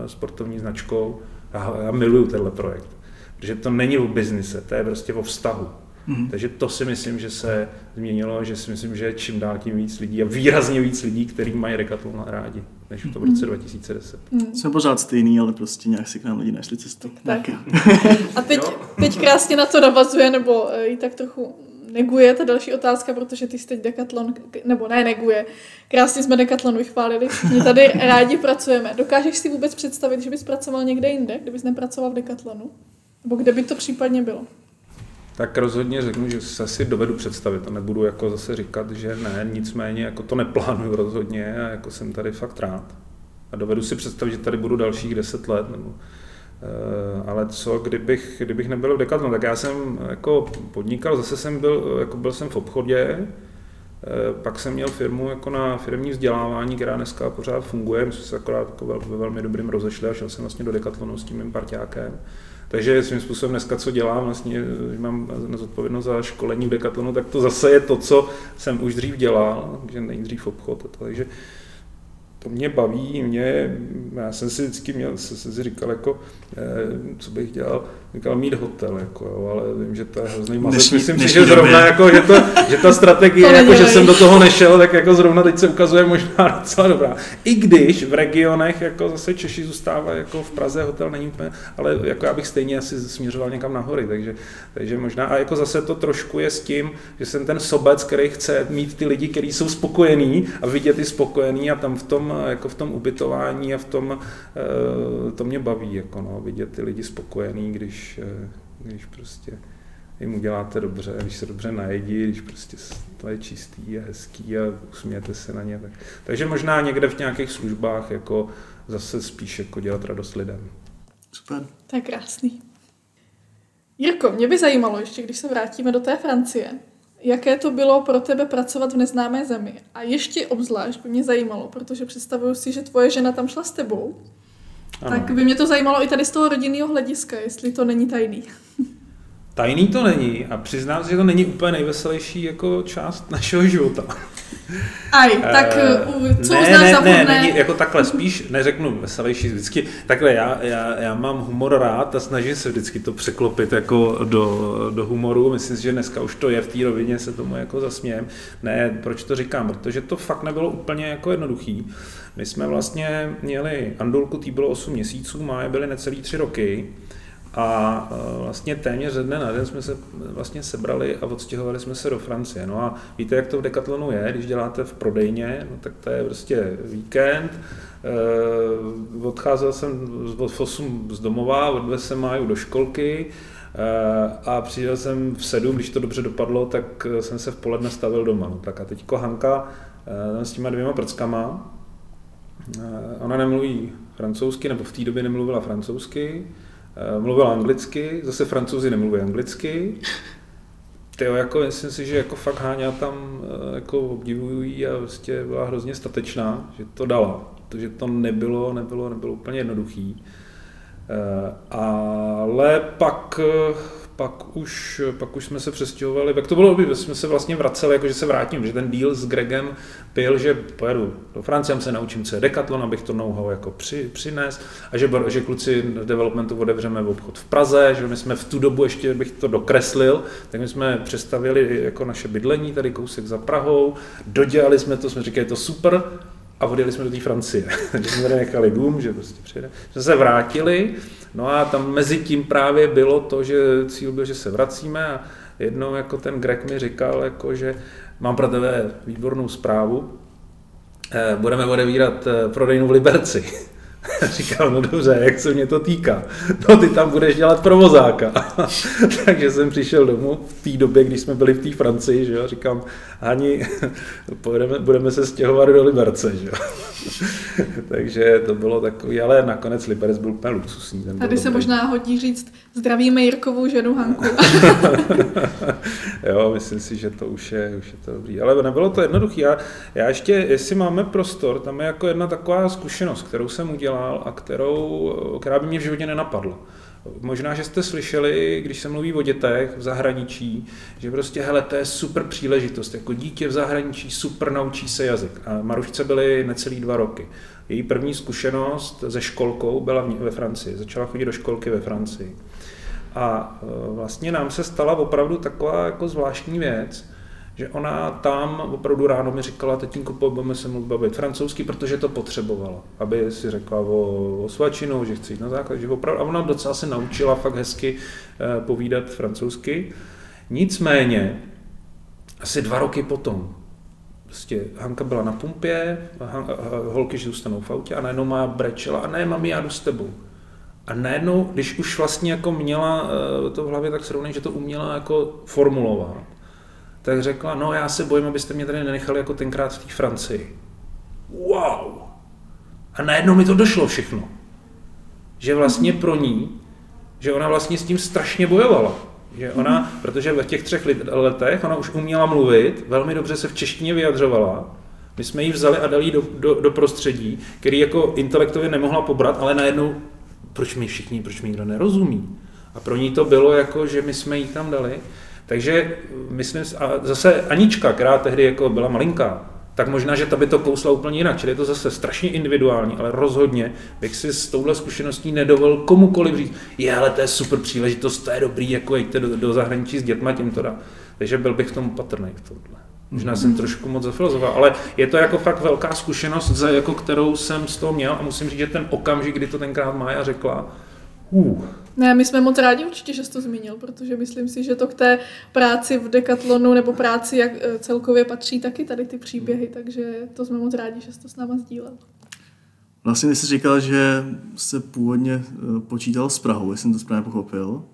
C: sportovní značkou. Já, já miluju tenhle projekt, protože to není o biznise, to je prostě o vztahu. Mm-hmm. Takže to si myslím, že se změnilo, že si myslím, že čím dál tím víc lidí a výrazně víc lidí, kteří mají Decathlon rádi, než v tom roce 2010. Mm.
B: Jsme pořád stejný, ale prostě nějak si k nám lidi našli cestu.
A: Tak. a teď, teď krásně na to navazuje, nebo eh, i tak trochu neguje ta další otázka, protože ty jsi teď Decathlon, nebo ne neguje, krásně jsme Decathlon vychválili, my tady rádi pracujeme. Dokážeš si vůbec představit, že bys pracoval někde jinde, kdybys nepracoval v Decathlonu? Nebo kde by to případně bylo?
C: Tak rozhodně řeknu, že se si dovedu představit a nebudu jako zase říkat, že ne, nicméně jako to neplánuju rozhodně a jako jsem tady fakt rád. A dovedu si představit, že tady budu dalších deset let nebo ale co, kdybych, kdybych nebyl v Decathlon, tak já jsem jako podnikal, zase jsem byl, jako byl jsem v obchodě, eh, pak jsem měl firmu jako na firmní vzdělávání, která dneska pořád funguje, my jsme se akorát jako ve velmi dobrým rozešli a šel jsem vlastně do Decathlonu s tím mým parťákem. Takže svým způsobem dneska, co dělám, vlastně, mám zodpovědnost za školení v Decathlonu, tak to zase je to, co jsem už dřív dělal, že nejdřív obchod. Takže to mě baví, mě, já jsem si vždycky měl, jsem si říkal, jako, eh, co bych dělal, říkal mít hotel, jako, jo, ale vím, že to je hrozný mazec. Myslím si, že zrovna, jako, že, to, že ta strategie, to jako, že jsem do toho nešel, tak jako zrovna teď se ukazuje možná docela dobrá. I když v regionech, jako zase Češi zůstávají, jako v Praze hotel není úplně, ale jako já bych stejně asi směřoval někam nahory, takže, takže možná, a jako zase to trošku je s tím, že jsem ten sobec, který chce mít ty lidi, kteří jsou spokojení a vidět ty spokojení a tam v tom, jako v tom ubytování a v tom, eh, to mě baví, jako no, vidět ty lidi spokojení, když Eh, když, prostě jim uděláte dobře, když se dobře najedí, když prostě to je čistý a hezký a usmějete se na ně. Tak. Takže možná někde v nějakých službách jako zase spíš jako dělat radost lidem.
B: Super.
A: To je krásný. Jirko, mě by zajímalo ještě, když se vrátíme do té Francie, jaké to bylo pro tebe pracovat v neznámé zemi. A ještě obzvlášť by mě zajímalo, protože představuju si, že tvoje žena tam šla s tebou ano. Tak by mě to zajímalo i tady z toho rodinného hlediska, jestli to není tajný.
C: Tajný to není a přiznám se, že to není úplně nejveselější jako část našeho života.
A: Aj, tak uh, co
C: ne,
A: uznáš
C: ne,
A: za
C: ne, není, jako takhle, spíš neřeknu veselější, vždycky, takhle já, já, já mám humor rád a snažím se vždycky to překlopit jako do, do humoru, myslím si, že dneska už to je v té rovině, se tomu jako zasmějem. Ne, proč to říkám, protože to fakt nebylo úplně jako jednoduchý. My jsme vlastně měli Andulku, tý bylo 8 měsíců, máje byly necelý 3 roky a e, vlastně téměř ze dne na den jsme se vlastně sebrali a odstěhovali jsme se do Francie. No a víte, jak to v Decathlonu je, když děláte v prodejně, no tak to je prostě víkend, e, odcházel jsem v 8 z domova, odvezl jsem Máju do školky, e, a přijel jsem v 7, když to dobře dopadlo, tak jsem se v poledne stavil doma. No, tak a teď Hanka s těma dvěma prckama, ona nemluví francouzsky, nebo v té době nemluvila francouzsky, mluvil anglicky, zase francouzi nemluví anglicky. Tyjo, jako myslím si, že jako fakt Háňa tam eh, jako obdivují a vlastně byla hrozně statečná, že to dala, protože to nebylo, nebylo, nebylo úplně jednoduchý. Eh, ale pak, pak už, pak už jsme se přestěhovali, jak to bylo, by jsme se vlastně vraceli, jako že se vrátím, že ten deal s Gregem byl, že pojedu do Francie, se naučím, co je Decathlon, abych to know-how jako při, přines a že, že kluci developmentu otevřeme v obchod v Praze, že my jsme v tu dobu ještě, bych to dokreslil, tak my jsme přestavili jako naše bydlení tady kousek za Prahou, dodělali jsme to, jsme říkali, to super, a odjeli jsme do té Francie. že jsme tady nechali dům, že prostě přijde. Jsme se vrátili, no a tam mezi tím právě bylo to, že cíl byl, že se vracíme a jednou jako ten Greg mi říkal, jako, že mám pro tebe výbornou zprávu, eh, budeme odevírat eh, prodejnu v Liberci. Říkal, no dobře, jak se mě to týká? No ty tam budeš dělat provozáka. Takže jsem přišel domů v té době, když jsme byli v té Francii, že jo, říkám, Hani, pojedeme, budeme se stěhovat do Liberce, že jo. Takže to bylo takový, ale nakonec Liberec byl úplně luxusní.
A: Ten Tady se dobrý. možná hodí říct, zdravíme Jirkovou ženu Hanku.
C: jo, myslím si, že to už je, už je to dobrý. Ale nebylo to jednoduché. Já, já ještě, jestli máme prostor, tam je jako jedna taková zkušenost, kterou jsem udělal a kterou, která by mě v životě nenapadla. Možná, že jste slyšeli, když se mluví o dětech v zahraničí, že prostě, hele, to je super příležitost. Jako dítě v zahraničí super naučí se jazyk. A Marušce byly necelý dva roky. Její první zkušenost se školkou byla ve Francii. Začala chodit do školky ve Francii. A e, vlastně nám se stala opravdu taková jako zvláštní věc, že ona tam opravdu ráno mi říkala, tetínko, budeme se mluvit bavit francouzsky, protože to potřebovala, aby si řekla o, o svačinu, že chce jít na základ, že opravdu, a ona docela se naučila fakt hezky eh, povídat francouzsky. Nicméně, asi dva roky potom, prostě Hanka byla na pumpě, Han, holky zůstanou v autě a najednou má brečela a ne, mami, já jdu s tebou. A najednou, když už vlastně jako měla eh, to v hlavě tak srovnej, že to uměla jako formulovat, tak řekla, no já se bojím, abyste mě tady nenechali jako tenkrát v té Francii. Wow! A najednou mi to došlo všechno. Že vlastně pro ní, že ona vlastně s tím strašně bojovala. Že ona, protože v těch třech letech ona už uměla mluvit, velmi dobře se v češtině vyjadřovala, my jsme ji vzali a dali do, do, do prostředí, který jako intelektově nemohla pobrat, ale najednou, proč mi všichni, proč mi nikdo nerozumí? A pro ní to bylo jako, že my jsme ji tam dali takže myslím, a zase Anička, která tehdy jako byla malinká, tak možná, že ta by to kousla úplně jinak. Čili je to zase strašně individuální, ale rozhodně bych si s touhle zkušeností nedovolil komukoliv říct, je, ale to je super příležitost, to je dobrý, jako jděte do, do zahraničí s dětma, tím to dá. Takže byl bych v tom patrný v tomhle. Možná jsem trošku moc zafilozoval, ale je to jako fakt velká zkušenost, za jako kterou jsem z toho měl a musím říct, že ten okamžik, kdy to tenkrát Mája řekla, uh,
A: ne, my jsme moc rádi určitě, že jsi to zmínil, protože myslím si, že to k té práci v Decathlonu nebo práci jak eh, celkově patří taky tady ty příběhy, takže to jsme moc rádi, že jsi to s náma sdílel.
B: Vlastně jsi říkal, že se původně eh, počítal s Prahou, jestli jsem to správně pochopil.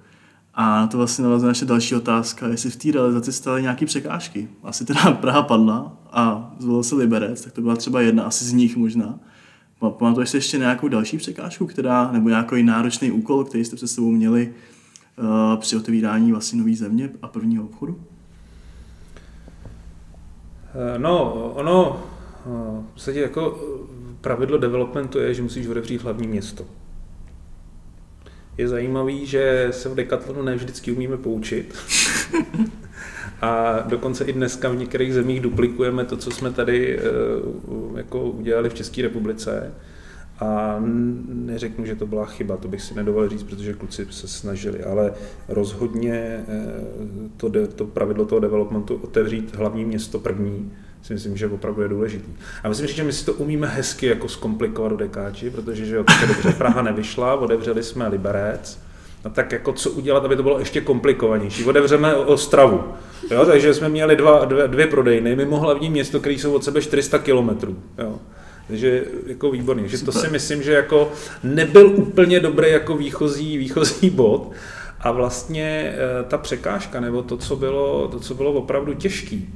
B: A to vlastně navazuje naše další otázka, jestli v té realizaci staly nějaké překážky. Asi teda Praha padla a zvolil se Liberec, tak to byla třeba jedna asi z nich možná. Pamatuješ si ještě nějakou další překážku, která, nebo nějaký náročný úkol, který jste před sebou měli uh, při otevírání vlastně nové země a prvního obchodu?
C: Eh, no, ono, eh, v podstatě jako pravidlo developmentu je, že musíš otevřít hlavní město. Je zajímavý, že se v Decathlonu ne vždycky umíme poučit. A dokonce i dneska v některých zemích duplikujeme to, co jsme tady eh, jako udělali v České republice. A neřeknu, že to byla chyba, to bych si nedovolil říct, protože kluci se snažili, ale rozhodně eh, to, to pravidlo toho developmentu otevřít hlavní město první, si myslím, že opravdu je důležitý. A myslím, že my si to umíme hezky jako zkomplikovat do dekáči, protože že jo, dobře Praha nevyšla, otevřeli jsme Liberec, no tak jako co udělat, aby to bylo ještě komplikovanější. Otevřeme Ostravu, jo, takže jsme měli dva, dvě, dvě prodejny mimo hlavní město, které jsou od sebe 400 kilometrů. Takže jako výborný. Že to si myslím, že jako nebyl úplně dobrý jako výchozí, výchozí bod. A vlastně eh, ta překážka, nebo to, co bylo, to, co bylo opravdu těžký,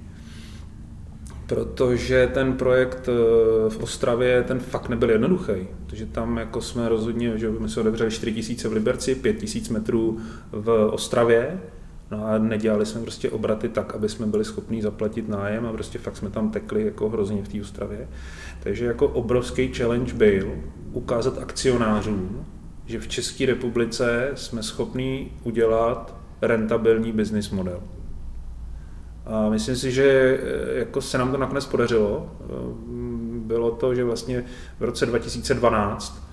C: protože ten projekt eh, v Ostravě, ten fakt nebyl jednoduchý. Takže tam jako jsme rozhodně, že my jsme otevřeli 4000 v Liberci, 5000 metrů v Ostravě, No a nedělali jsme prostě obraty tak, aby jsme byli schopni zaplatit nájem a prostě fakt jsme tam tekli jako hrozně v té Ostravě. Takže jako obrovský challenge byl ukázat akcionářům, že v České republice jsme schopni udělat rentabilní business model. A myslím si, že jako se nám to nakonec podařilo. Bylo to, že vlastně v roce 2012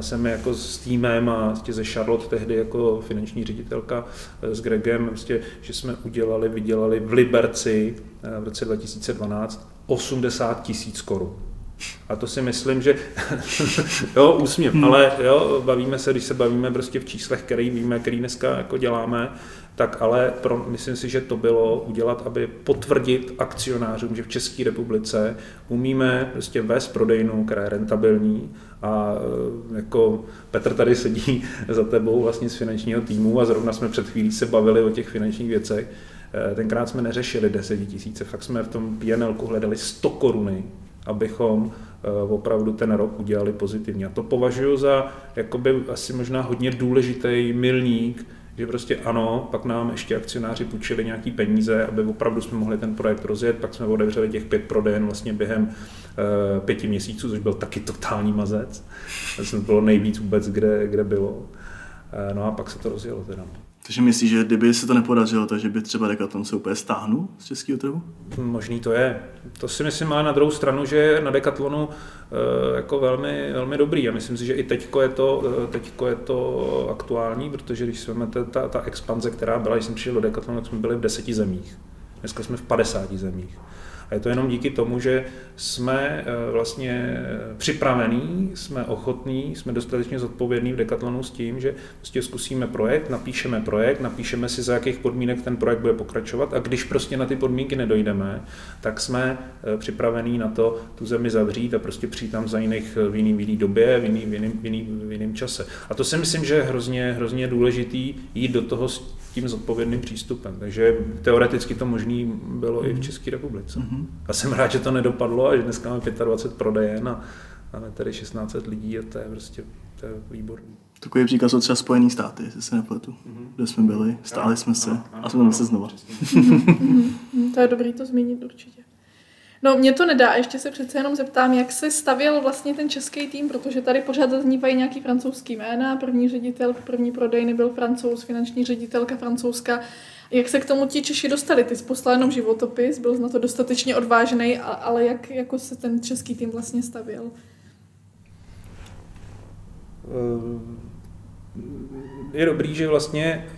C: jsem jako s týmem a vlastně ze Charlotte tehdy jako finanční ředitelka s Gregem, vlastně, že jsme udělali, vydělali v Liberci v roce 2012 80 tisíc korun. A to si myslím, že jo, úsměv, hmm. ale jo, bavíme se, když se bavíme prostě v číslech, který víme, který dneska jako děláme, tak ale pro, myslím si, že to bylo udělat, aby potvrdit akcionářům, že v České republice umíme prostě vést prodejnu, která je rentabilní a e, jako Petr tady sedí za tebou vlastně z finančního týmu a zrovna jsme před chvílí se bavili o těch finančních věcech. E, tenkrát jsme neřešili 10 tisíce, fakt jsme v tom PNL hledali 100 koruny abychom eh, opravdu ten rok udělali pozitivně. A to považuji za jakoby asi možná hodně důležitý milník, že prostě ano, pak nám ještě akcionáři půjčili nějaký peníze, aby opravdu jsme mohli ten projekt rozjet, pak jsme otevřeli těch pět prodejen vlastně během uh, pěti měsíců, což byl taky totální mazec. To bylo nejvíc vůbec, kde, kde bylo. Uh, no a pak se to rozjelo teda.
B: Takže myslíš, že kdyby se to nepodařilo, takže by třeba Decathlon se úplně stáhnul z českého trhu?
C: Možný to je. To si myslím, ale na druhou stranu, že je na Decathlonu e, jako velmi, velmi dobrý. A myslím si, že i teďko je to, e, teďko je to aktuální, protože když jsme vezmete ta, ta expanze, která byla, když jsem přišel do Decathlonu, tak jsme byli v deseti zemích. Dneska jsme v 50 zemích. A je to jenom díky tomu, že jsme eh, vlastně připravení, jsme ochotní, jsme dostatečně zodpovědní v Decathlonu s tím, že prostě zkusíme projekt, napíšeme projekt, napíšeme si, za jakých podmínek ten projekt bude pokračovat a když prostě na ty podmínky nedojdeme, tak jsme eh, připravení na to tu zemi zavřít a prostě přijít tam za jiných, v jiný, v jiný době, v jiný, v, jiný, v, jiný, v jiným čase. A to si myslím, že je hrozně, hrozně důležitý jít do toho s tím zodpovědným přístupem. Takže teoreticky to možný bylo mm. i v České republice. Mm-hmm. A jsem rád, že to nedopadlo a že dneska máme 25 prodejen a máme tady 16 lidí a to je prostě to je výborný.
B: Takový příklad jsou třeba Spojené státy, jestli se nepletu, mm-hmm. kde jsme byli, stáli jsme se a jsme tam se znova.
A: To je dobrý to zmínit určitě. No, mě to nedá, ještě se přece jenom zeptám, jak se stavěl vlastně ten český tým, protože tady pořád zaznívají nějaký francouzský jména, první ředitel první prodejny byl francouz, finanční ředitelka francouzska. Jak se k tomu ti Češi dostali? Ty jsi poslal jenom životopis, byl na to dostatečně odvážný, ale jak jako se ten český tým vlastně stavěl?
C: Je dobrý, že vlastně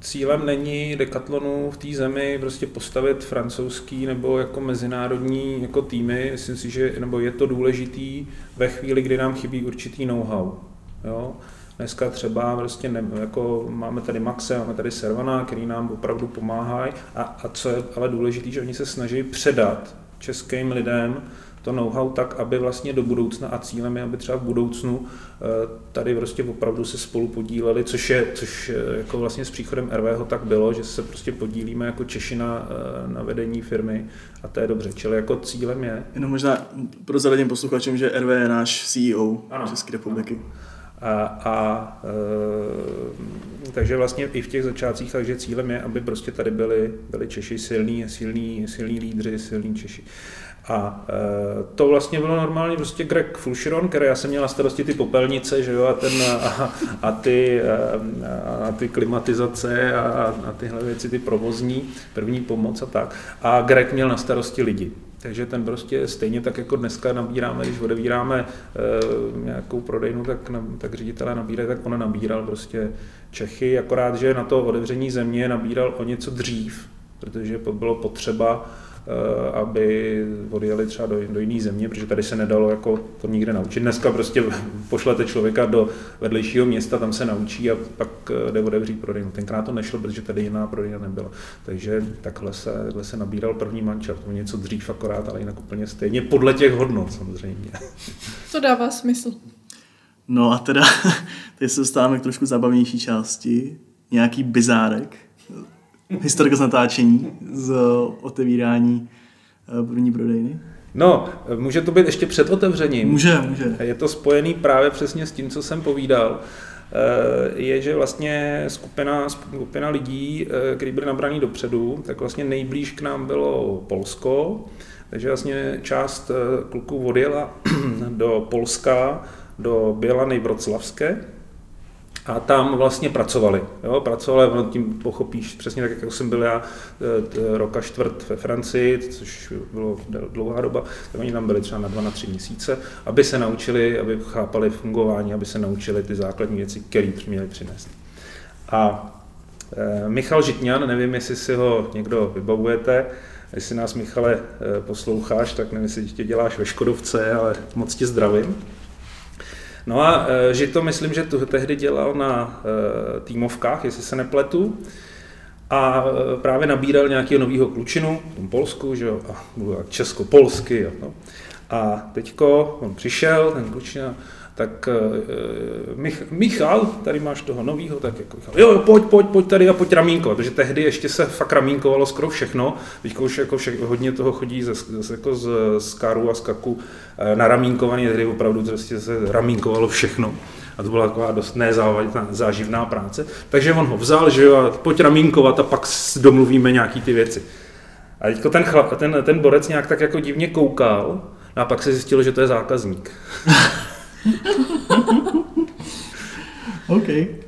C: cílem není Decathlonu v té zemi prostě postavit francouzský nebo jako mezinárodní jako týmy. Myslím si, že nebo je to důležitý ve chvíli, kdy nám chybí určitý know-how. Jo? Dneska třeba prostě ne, jako máme tady Maxe, máme tady Servana, který nám opravdu pomáhají a, a co je ale důležité, že oni se snaží předat českým lidem to know-how tak, aby vlastně do budoucna a cílem je, aby třeba v budoucnu eh, tady prostě opravdu se spolu podíleli, což je, což eh, jako vlastně s příchodem RVho tak bylo, že se prostě podílíme jako Češi na, eh, na vedení firmy a to je dobře. Čili jako cílem je...
B: Jenom možná pro zavedení posluchačům, že RV je náš CEO ano, České republiky. Ano.
C: A, a e, takže vlastně i v těch začátcích, takže cílem je, aby prostě tady byli, byli Češi silní, silní, silní lídři, silní Češi. A e, to vlastně bylo normálně prostě Greg Fulcheron, který já jsem měl na starosti ty popelnice, že jo, a, ten, a, a, ty, a, a ty klimatizace a, a tyhle věci, ty provozní, první pomoc a tak. A Greg měl na starosti lidi. Takže ten prostě stejně tak jako dneska nabíráme, když odevíráme e, nějakou prodejnu, tak, tak ředitelé nabírají, tak on nabíral prostě Čechy, akorát, že na to otevření země nabíral o něco dřív, protože bylo potřeba aby odjeli třeba do, do jiné země, protože tady se nedalo jako to nikde naučit. Dneska prostě pošlete člověka do vedlejšího města, tam se naučí a pak eh, jde otevřít prodejnu. Tenkrát to nešlo, protože tady jiná prodejna nebyla. Takže takhle se, takhle se nabíral první mančat. To něco dřív akorát, ale jinak úplně stejně podle těch hodnot samozřejmě.
A: To dává smysl.
B: No a teda, teď se dostáváme k trošku zabavnější části. Nějaký bizárek, historka z natáčení, z otevírání eh, první prodejny?
C: No, může to být ještě před otevřením.
B: Může, může.
C: Je to spojený právě přesně s tím, co jsem povídal. Eh, je, že vlastně skupina, skupina lidí, eh, kteří byli nabraní dopředu, tak vlastně nejblíž k nám bylo Polsko, takže vlastně část kluků odjela do Polska, do Bělany Vroclavské, a tam vlastně pracovali. Jo? Pracovali, no, tím pochopíš přesně tak, jak jsem byl já e, roka čtvrt ve Francii, což bylo dlouhá doba, tak oni tam byli třeba na dva, na tři měsíce, aby se naučili, aby chápali fungování, aby se naučili ty základní věci, které měli přinést. A e, Michal Žitňan, nevím, jestli si ho někdo vybavujete, jestli nás, Michale, e, posloucháš, tak nevím, jestli tě děláš ve Škodovce, ale moc tě zdravím. No a e, že to myslím, že to tehdy dělal na e, týmovkách, jestli se nepletu. A e, právě nabíral nějakého nového klučinu v tom Polsku, že jo, a česko-polsky. Jo, no. A teďko on přišel, ten klučina, tak uh, Mich, Michal, tady máš toho novýho, tak jako Michal, jo, pojď, pojď, pojď tady a pojď ramínko, protože tehdy ještě se fakt ramínkovalo skoro všechno, teďka už jako vše, hodně toho chodí ze, ze, jako z, z karu a skaku uh, na ramínkovaný, tehdy opravdu prostě se ramínkovalo všechno. A to byla taková dost nezávadná, záživná práce. Takže on ho vzal, že jo, a pojď ramínkovat a pak domluvíme nějaký ty věci. A teďko ten, chlap, ten, ten borec nějak tak jako divně koukal, a pak se zjistilo, že to je zákazník.
B: OK.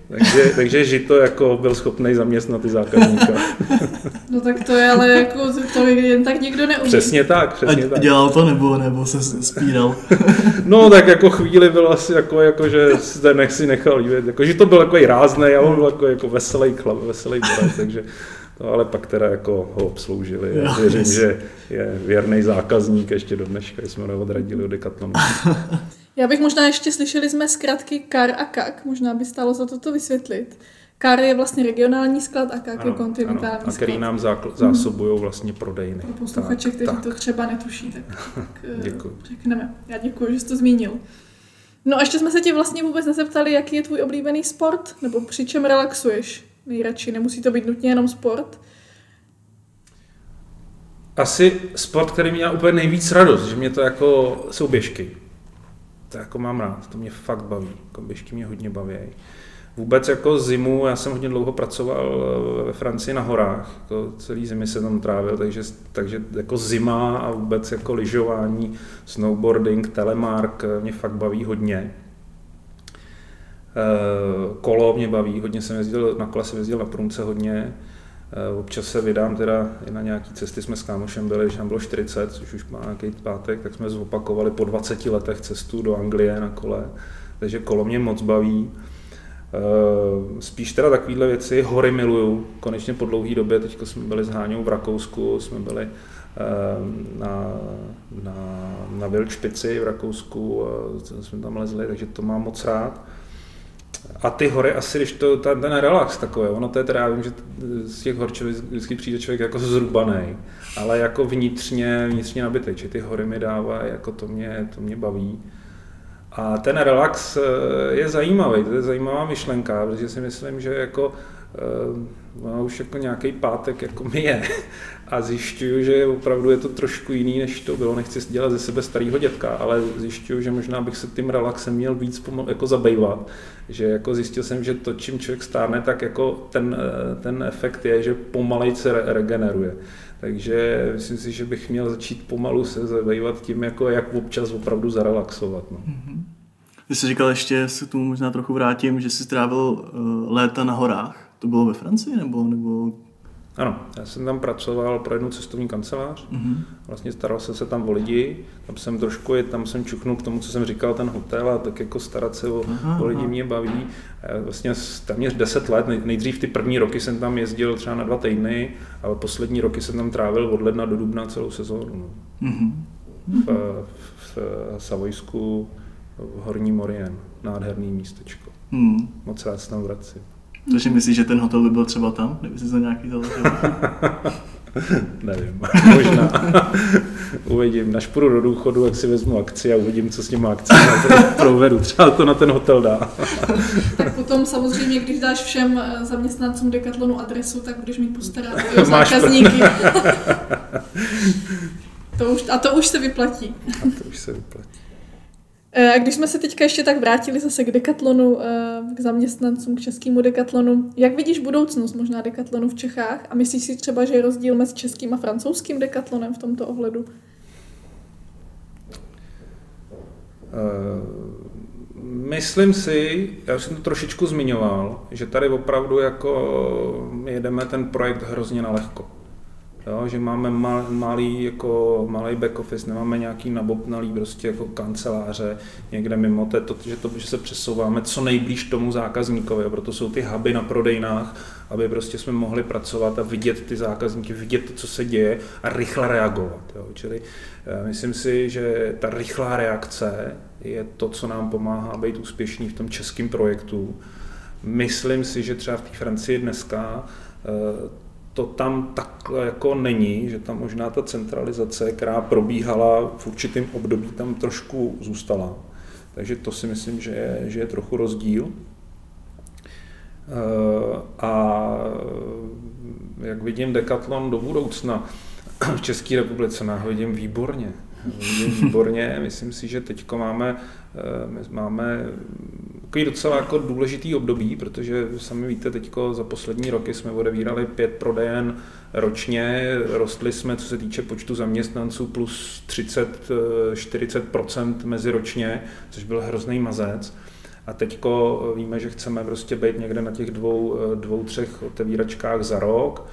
C: takže, takže Žito jako byl schopný zaměstnat ty zákazníka.
A: no tak to je ale jako, to jen tak někdo neumí.
C: Přesně tak, přesně
B: A
C: tak.
B: dělal to nebo, nebo se spíral?
C: no tak jako chvíli byl asi jako, jako že se nech si nechal líbit. Jako, že to byl jako rázný a on byl jako, jako veselý chlap, veselý borec, takže No ale pak teda jako ho obsloužili. Já věřím, že je věrný zákazník ještě do dneška, jsme ho odradili od Decathlonu.
A: Já bych možná ještě slyšeli jsme zkratky KAR a KAK, možná by stalo za toto vysvětlit. KAR je vlastně regionální sklad a KAK ano, je kontinentální ano,
C: a který nám zásobují vlastně prodejny.
A: Pro posluchače, kteří tak. to třeba netuší, tak, tak eh, řekneme. Já děkuji, že jsi to zmínil. No a ještě jsme se tě vlastně vůbec nezeptali, jaký je tvůj oblíbený sport, nebo při čem relaxuješ nejradši. Nemusí to být nutně jenom sport.
C: Asi sport, který mě dělá úplně nejvíc radost, že mě to jako jsou běžky. To jako mám rád, to mě fakt baví. Jako běžky mě hodně baví. Vůbec jako zimu, já jsem hodně dlouho pracoval eh, ve Francii na horách, jako celý zimy se tam trávil, takže, takže jako zima a vůbec jako lyžování, snowboarding, telemark eh, mě fakt baví hodně. Eh, kolo mě baví, hodně jsem jezdil, na kole jsem jezdil na průmce hodně, Občas se vydám teda i na nějaký cesty, jsme s kámošem byli, když nám bylo 40, což už má nějaký pátek, tak jsme zopakovali po 20 letech cestu do Anglie na kole, takže kolo mě moc baví. Eh, spíš teda takovéhle věci, hory miluju, konečně po dlouhé době, teď jsme byli s Háňou v Rakousku, jsme byli na, na, na Vilčpici v Rakousku, jsme tam lezli, takže to mám moc rád. A ty hory asi, když to, ten, ten relax takový, ono to je teda, já vím, že z těch hor vždycky přijde člověk jako zrubaný, ale jako vnitřně, vnitřně nabitý, že ty hory mi dávají, jako to mě, to mě baví. A ten relax eh, je zajímavý, to je zajímavá myšlenka, protože si myslím, že jako eh, no, už jako nějaký pátek jako mi je a zjišťuju, že opravdu je to trošku jiný, než to bylo. Nechci dělat ze sebe starého dětka, ale zjišťuju, že možná bych se tím relaxem měl víc pomal, jako zabývat. Že jako zjistil jsem, že to, čím člověk stárne, tak jako ten, ten efekt je, že pomalej se re- regeneruje. Takže myslím si, že bych měl začít pomalu se zabývat tím, jako jak občas opravdu zarelaxovat. No. Mm-hmm.
B: Ty jsi říkal ještě, se tomu možná trochu vrátím, že jsi strávil uh, léta na horách. To bylo ve Francii nebo, nebo
C: ano, já jsem tam pracoval pro jednu cestovní kancelář, mm-hmm. vlastně staral jsem se tam o lidi, tam jsem trošku, tam jsem čuchnul k tomu, co jsem říkal, ten hotel a tak jako starat se o, aha, o lidi mě baví. Vlastně téměř 10 let, nejdřív ty první roky jsem tam jezdil třeba na dva týdny, ale poslední roky jsem tam trávil od ledna do dubna celou sezónu. No. Mm-hmm. V, v, v Savojsku, v Horní Morien, nádherný místečko. Mm. Moc rád se tam vracím.
B: Takže myslíš, že ten hotel by byl třeba tam, kdyby si za nějaký založil?
C: Nevím, možná. uvidím. Než půjdu do důchodu, jak si vezmu akci a uvidím, co s nimi akci provedu. Třeba to na ten hotel dá.
A: tak potom samozřejmě, když dáš všem eh, zaměstnancům Decathlonu adresu, tak budeš mít postarat o zákazníky. to už, a to už se vyplatí.
C: a to už se vyplatí.
A: Eh, a když jsme se teďka ještě tak vrátili zase k Decathlonu, eh, k zaměstnancům, k českému Decathlonu, jak vidíš budoucnost možná Decathlonu v Čechách a myslíš si třeba, že je rozdíl mezi českým a francouzským Decathlonem v tomto ohledu?
C: Uh, Myslím si, já už jsem to trošičku zmiňoval, že tady opravdu jako jedeme ten projekt hrozně na lehko. Jo, že máme mal, malý, jako, malý back office, nemáme nějaký nabobnalý prostě jako kanceláře někde mimo, to, to, že, to, že se přesouváme co nejblíž tomu zákazníkovi, proto jsou ty huby na prodejnách, aby prostě jsme mohli pracovat a vidět ty zákazníky, vidět to, co se děje a rychle reagovat. Jo. Čili eh, myslím si, že ta rychlá reakce je to, co nám pomáhá být úspěšný v tom českém projektu. Myslím si, že třeba v té Francii dneska eh, to tam takhle jako není, že tam možná ta centralizace, která probíhala v určitém období, tam trošku zůstala. Takže to si myslím, že je, že je trochu rozdíl. Eh, a jak vidím Decathlon do budoucna v České republice, no, vidím výborně. Vidím výborně, myslím si, že teď máme, eh, máme takový docela jako důležitý období, protože sami víte, teď za poslední roky jsme odevírali pět prodejen ročně, rostli jsme, co se týče počtu zaměstnanců, plus 30-40% meziročně, což byl hrozný mazec. A teďko víme, že chceme prostě být někde na těch dvou, dvou třech otevíračkách za rok.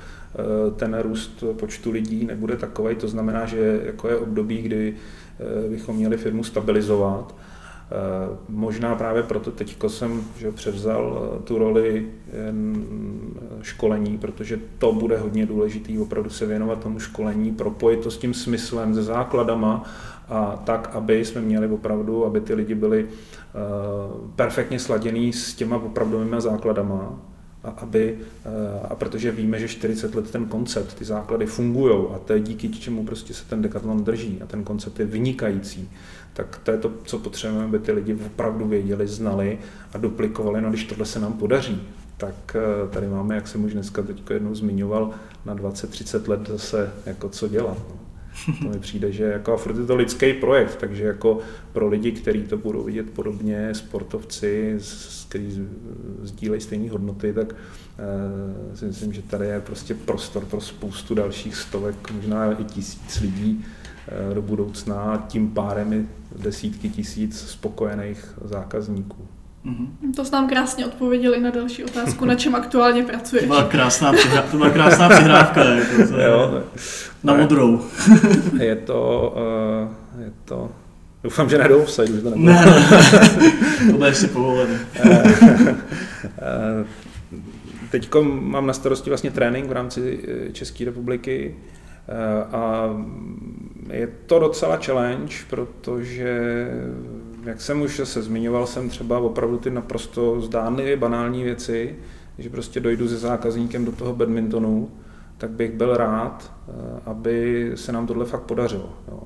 C: Ten růst počtu lidí nebude takový, to znamená, že jako je období, kdy bychom měli firmu stabilizovat. Eh, možná právě proto teď jsem že převzal eh, tu roli školení, protože to bude hodně důležitý, opravdu se věnovat tomu školení, propojit to s tím smyslem, se základama a tak, aby jsme měli opravdu, aby ty lidi byli eh, perfektně sladěný s těma opravdovými základama, a, aby, a protože víme, že 40 let ten koncept, ty základy fungují a to je díky čemu prostě se ten dekatlon drží a ten koncept je vynikající tak to je to, co potřebujeme, aby ty lidi opravdu věděli, znali a duplikovali. No když tohle se nám podaří, tak eh, tady máme, jak jsem už dneska teď jednou zmiňoval, na 20-30 let zase jako co dělat. No. To mi přijde, že jako a furt je to lidský projekt, takže jako pro lidi, kteří to budou vidět podobně, sportovci, kteří sdílejí stejné hodnoty, tak uh, si myslím, že tady je prostě prostor pro spoustu dalších stovek, možná i tisíc lidí, Eh, do budoucna a tím pádem i desítky tisíc spokojených zákazníků.
A: Mm-hmm. To jsi nám krásně odpověděli na další otázku, na čem aktuálně pracuješ.
B: To byla krásná, přihrá, to byla krásná přihrávka. Jako to, jo, na modrou.
C: je to, uh, je to, doufám, že ne do offside, už to
B: nebude. Ne, to bude ještě povolený.
C: Eh, Teď mám na starosti vlastně trénink v rámci České republiky a je to docela challenge, protože, jak jsem už se zmiňoval, jsem třeba opravdu ty naprosto zdánlivě banální věci, že prostě dojdu se zákazníkem do toho badmintonu, tak bych byl rád, eh, aby se nám tohle fakt podařilo. Jo.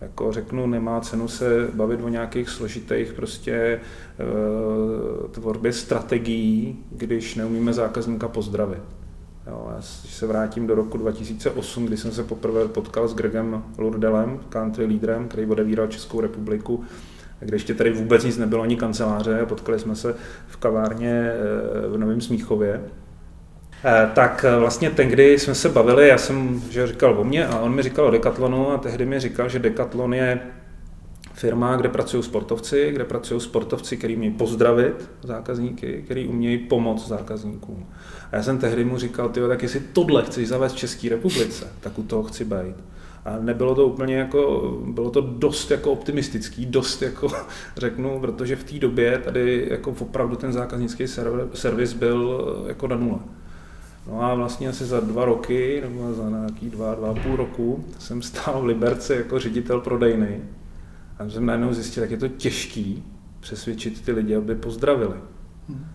C: Jako řeknu, nemá cenu se bavit o nějakých složitých prostě e, tvorbě strategií, když neumíme zákazníka pozdravit. Jo, já se vrátím do roku 2008, kdy jsem se poprvé potkal s Gregem Lurdelem, country lídrem, který odevíral Českou republiku, kde ještě tady vůbec nic nebylo, ani kanceláře. Potkali jsme se v kavárně eh, v Novém Smíchově. Eh, tak eh, vlastně tehdy jsme se bavili, já jsem že říkal o mě a on mi říkal o Decathlonu a tehdy mi říkal, že Decathlon je firma, kde pracují sportovci, kde pracují sportovci, který umějí pozdravit zákazníky, který umějí pomoct zákazníkům. A já jsem tehdy mu říkal, ty tak jestli tohle chceš zavést v České republice, tak u toho chci být. A nebylo to úplně jako, bylo to dost jako optimistický, dost jako řeknu, protože v té době tady jako opravdu ten zákaznický servis byl jako na nule. No a vlastně asi za dva roky, nebo za nějaký dva, dva a půl roku, jsem stál v Liberci jako ředitel prodejny a jsem najednou zjistil, jak je to těžký přesvědčit ty lidi, aby pozdravili. Hmm.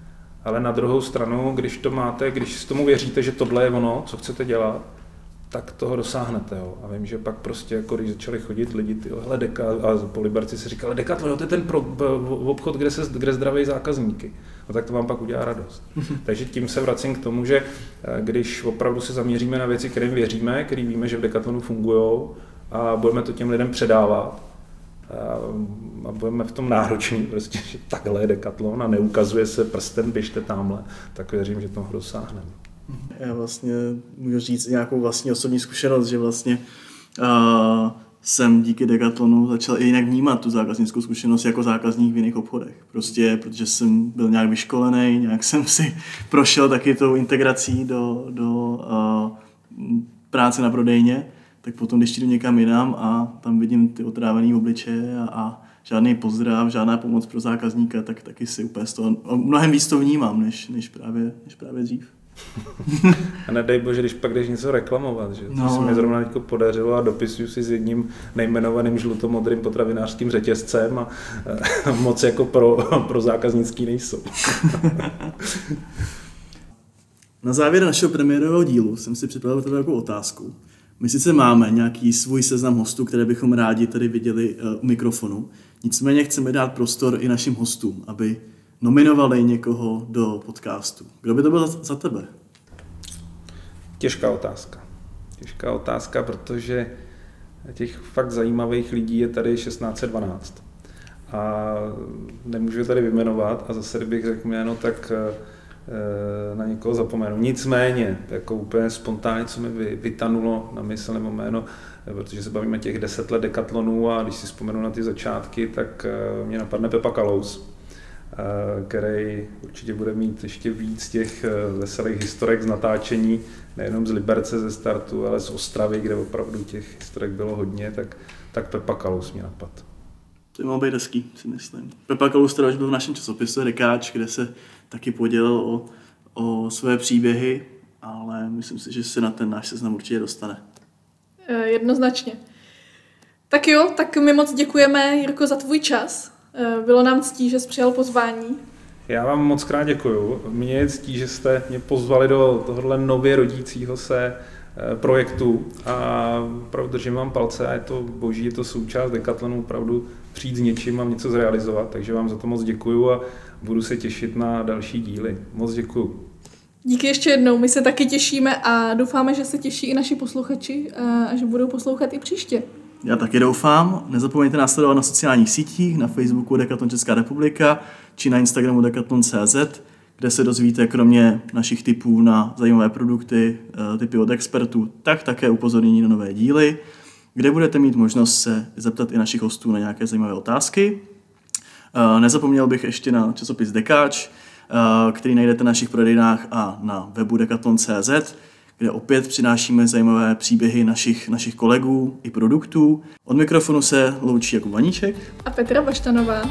C: Ale na druhou stranu, když to máte, když s tomu věříte, že tohle je ono, co chcete dělat, tak toho dosáhnete. Jo. A vím, že pak prostě, jako když začali chodit lidi, ty hele, deka, a po Liberci si říkali, Decathlon, to je ten pro, obchod, kde, se, kde zdraví zákazníky. No tak to vám pak udělá radost. Takže tím se vracím k tomu, že eh, když opravdu se zaměříme na věci, kterým věříme, který víme, že v Decathlonu fungují, a budeme to těm lidem předávat, a budeme v tom nároční, prostě, že takhle je dekatlon a neukazuje se prstem, běžte tamhle, tak věřím, že toho dosáhneme.
B: Já vlastně můžu říct nějakou vlastní osobní zkušenost, že vlastně uh, jsem díky Decathlonu začal i jinak vnímat tu zákaznickou zkušenost jako zákazník v jiných obchodech. Prostě, protože jsem byl nějak vyškolený, nějak jsem si prošel taky tou integrací do, do uh, práce na prodejně, tak potom, když jdu někam jinam a tam vidím ty otrávené obličeje a, a žádný pozdrav, žádná pomoc pro zákazníka, tak taky si úplně z toho mnohem víc to vnímám, než, než, právě, než právě dřív.
C: a nedej bože, když pak jdeš něco reklamovat, že? No, to se mi zrovna teď podařilo a dopisuju si s jedním nejmenovaným žlutomodrým potravinářským řetězcem a, a moc jako pro, pro zákaznický nejsou.
B: Na závěr našeho premiérového dílu jsem si připravil takovou otázku. My sice máme nějaký svůj seznam hostů, které bychom rádi tady viděli uh, u mikrofonu, nicméně chceme dát prostor i našim hostům, aby nominovali někoho do podcastu. Kdo by to byl za, tebe?
C: Těžká otázka. Těžká otázka, protože těch fakt zajímavých lidí je tady 1612. A nemůžu tady vyjmenovat a zase, kdybych řekl jméno, tak Eh, na někoho zapomenu. Nicméně, jako úplně spontánně, co mi vytanulo na mysl nebo jméno, eh, protože se bavíme těch deset let dekatlonů a když si vzpomenu na ty začátky, tak eh, mě napadne Pepa Kalous, který určitě bude mít ještě víc těch veselých historek z natáčení, nejenom z Liberce ze startu, ale z Ostravy, kde opravdu těch historek bylo hodně, tak, tak Pepa Kalous mě napad.
B: To by mohlo být hezký, si myslím. Pepa Kalous teda už byl v našem časopisu Rekáč, kde se taky podělil o, o své příběhy, ale myslím si, že se na ten náš seznam určitě dostane.
A: E, jednoznačně. Tak jo, tak my moc děkujeme, Jirko, za tvůj čas. E, bylo nám ctí, že jsi přijal pozvání.
C: Já vám moc krát děkuju. Mně je ctí, že jste mě pozvali do tohohle nově rodícího se e, projektu a opravdu držím vám palce a je to boží, je to součást Decathlonu, opravdu přijít s něčím a něco zrealizovat, takže vám za to moc děkuju a budu se těšit na další díly. Moc děkuju.
A: Díky ještě jednou, my se taky těšíme a doufáme, že se těší i naši posluchači a že budou poslouchat i příště.
B: Já taky doufám. Nezapomeňte nás sledovat na sociálních sítích, na Facebooku Decathlon Česká republika či na Instagramu Decathlon.cz, kde se dozvíte kromě našich typů na zajímavé produkty, eh, typy od expertů, tak také upozornění na nové díly, kde budete mít možnost se zeptat i našich hostů na nějaké zajímavé otázky. Eh, nezapomněl bych ještě na časopis Dekáč, eh, který najdete na našich prodejnách a na webu decathlon.cz, kde opět přinášíme zajímavé příběhy našich, našich kolegů i produktů. Od mikrofonu se loučí jako Vaníček
A: a Petra Baštanová.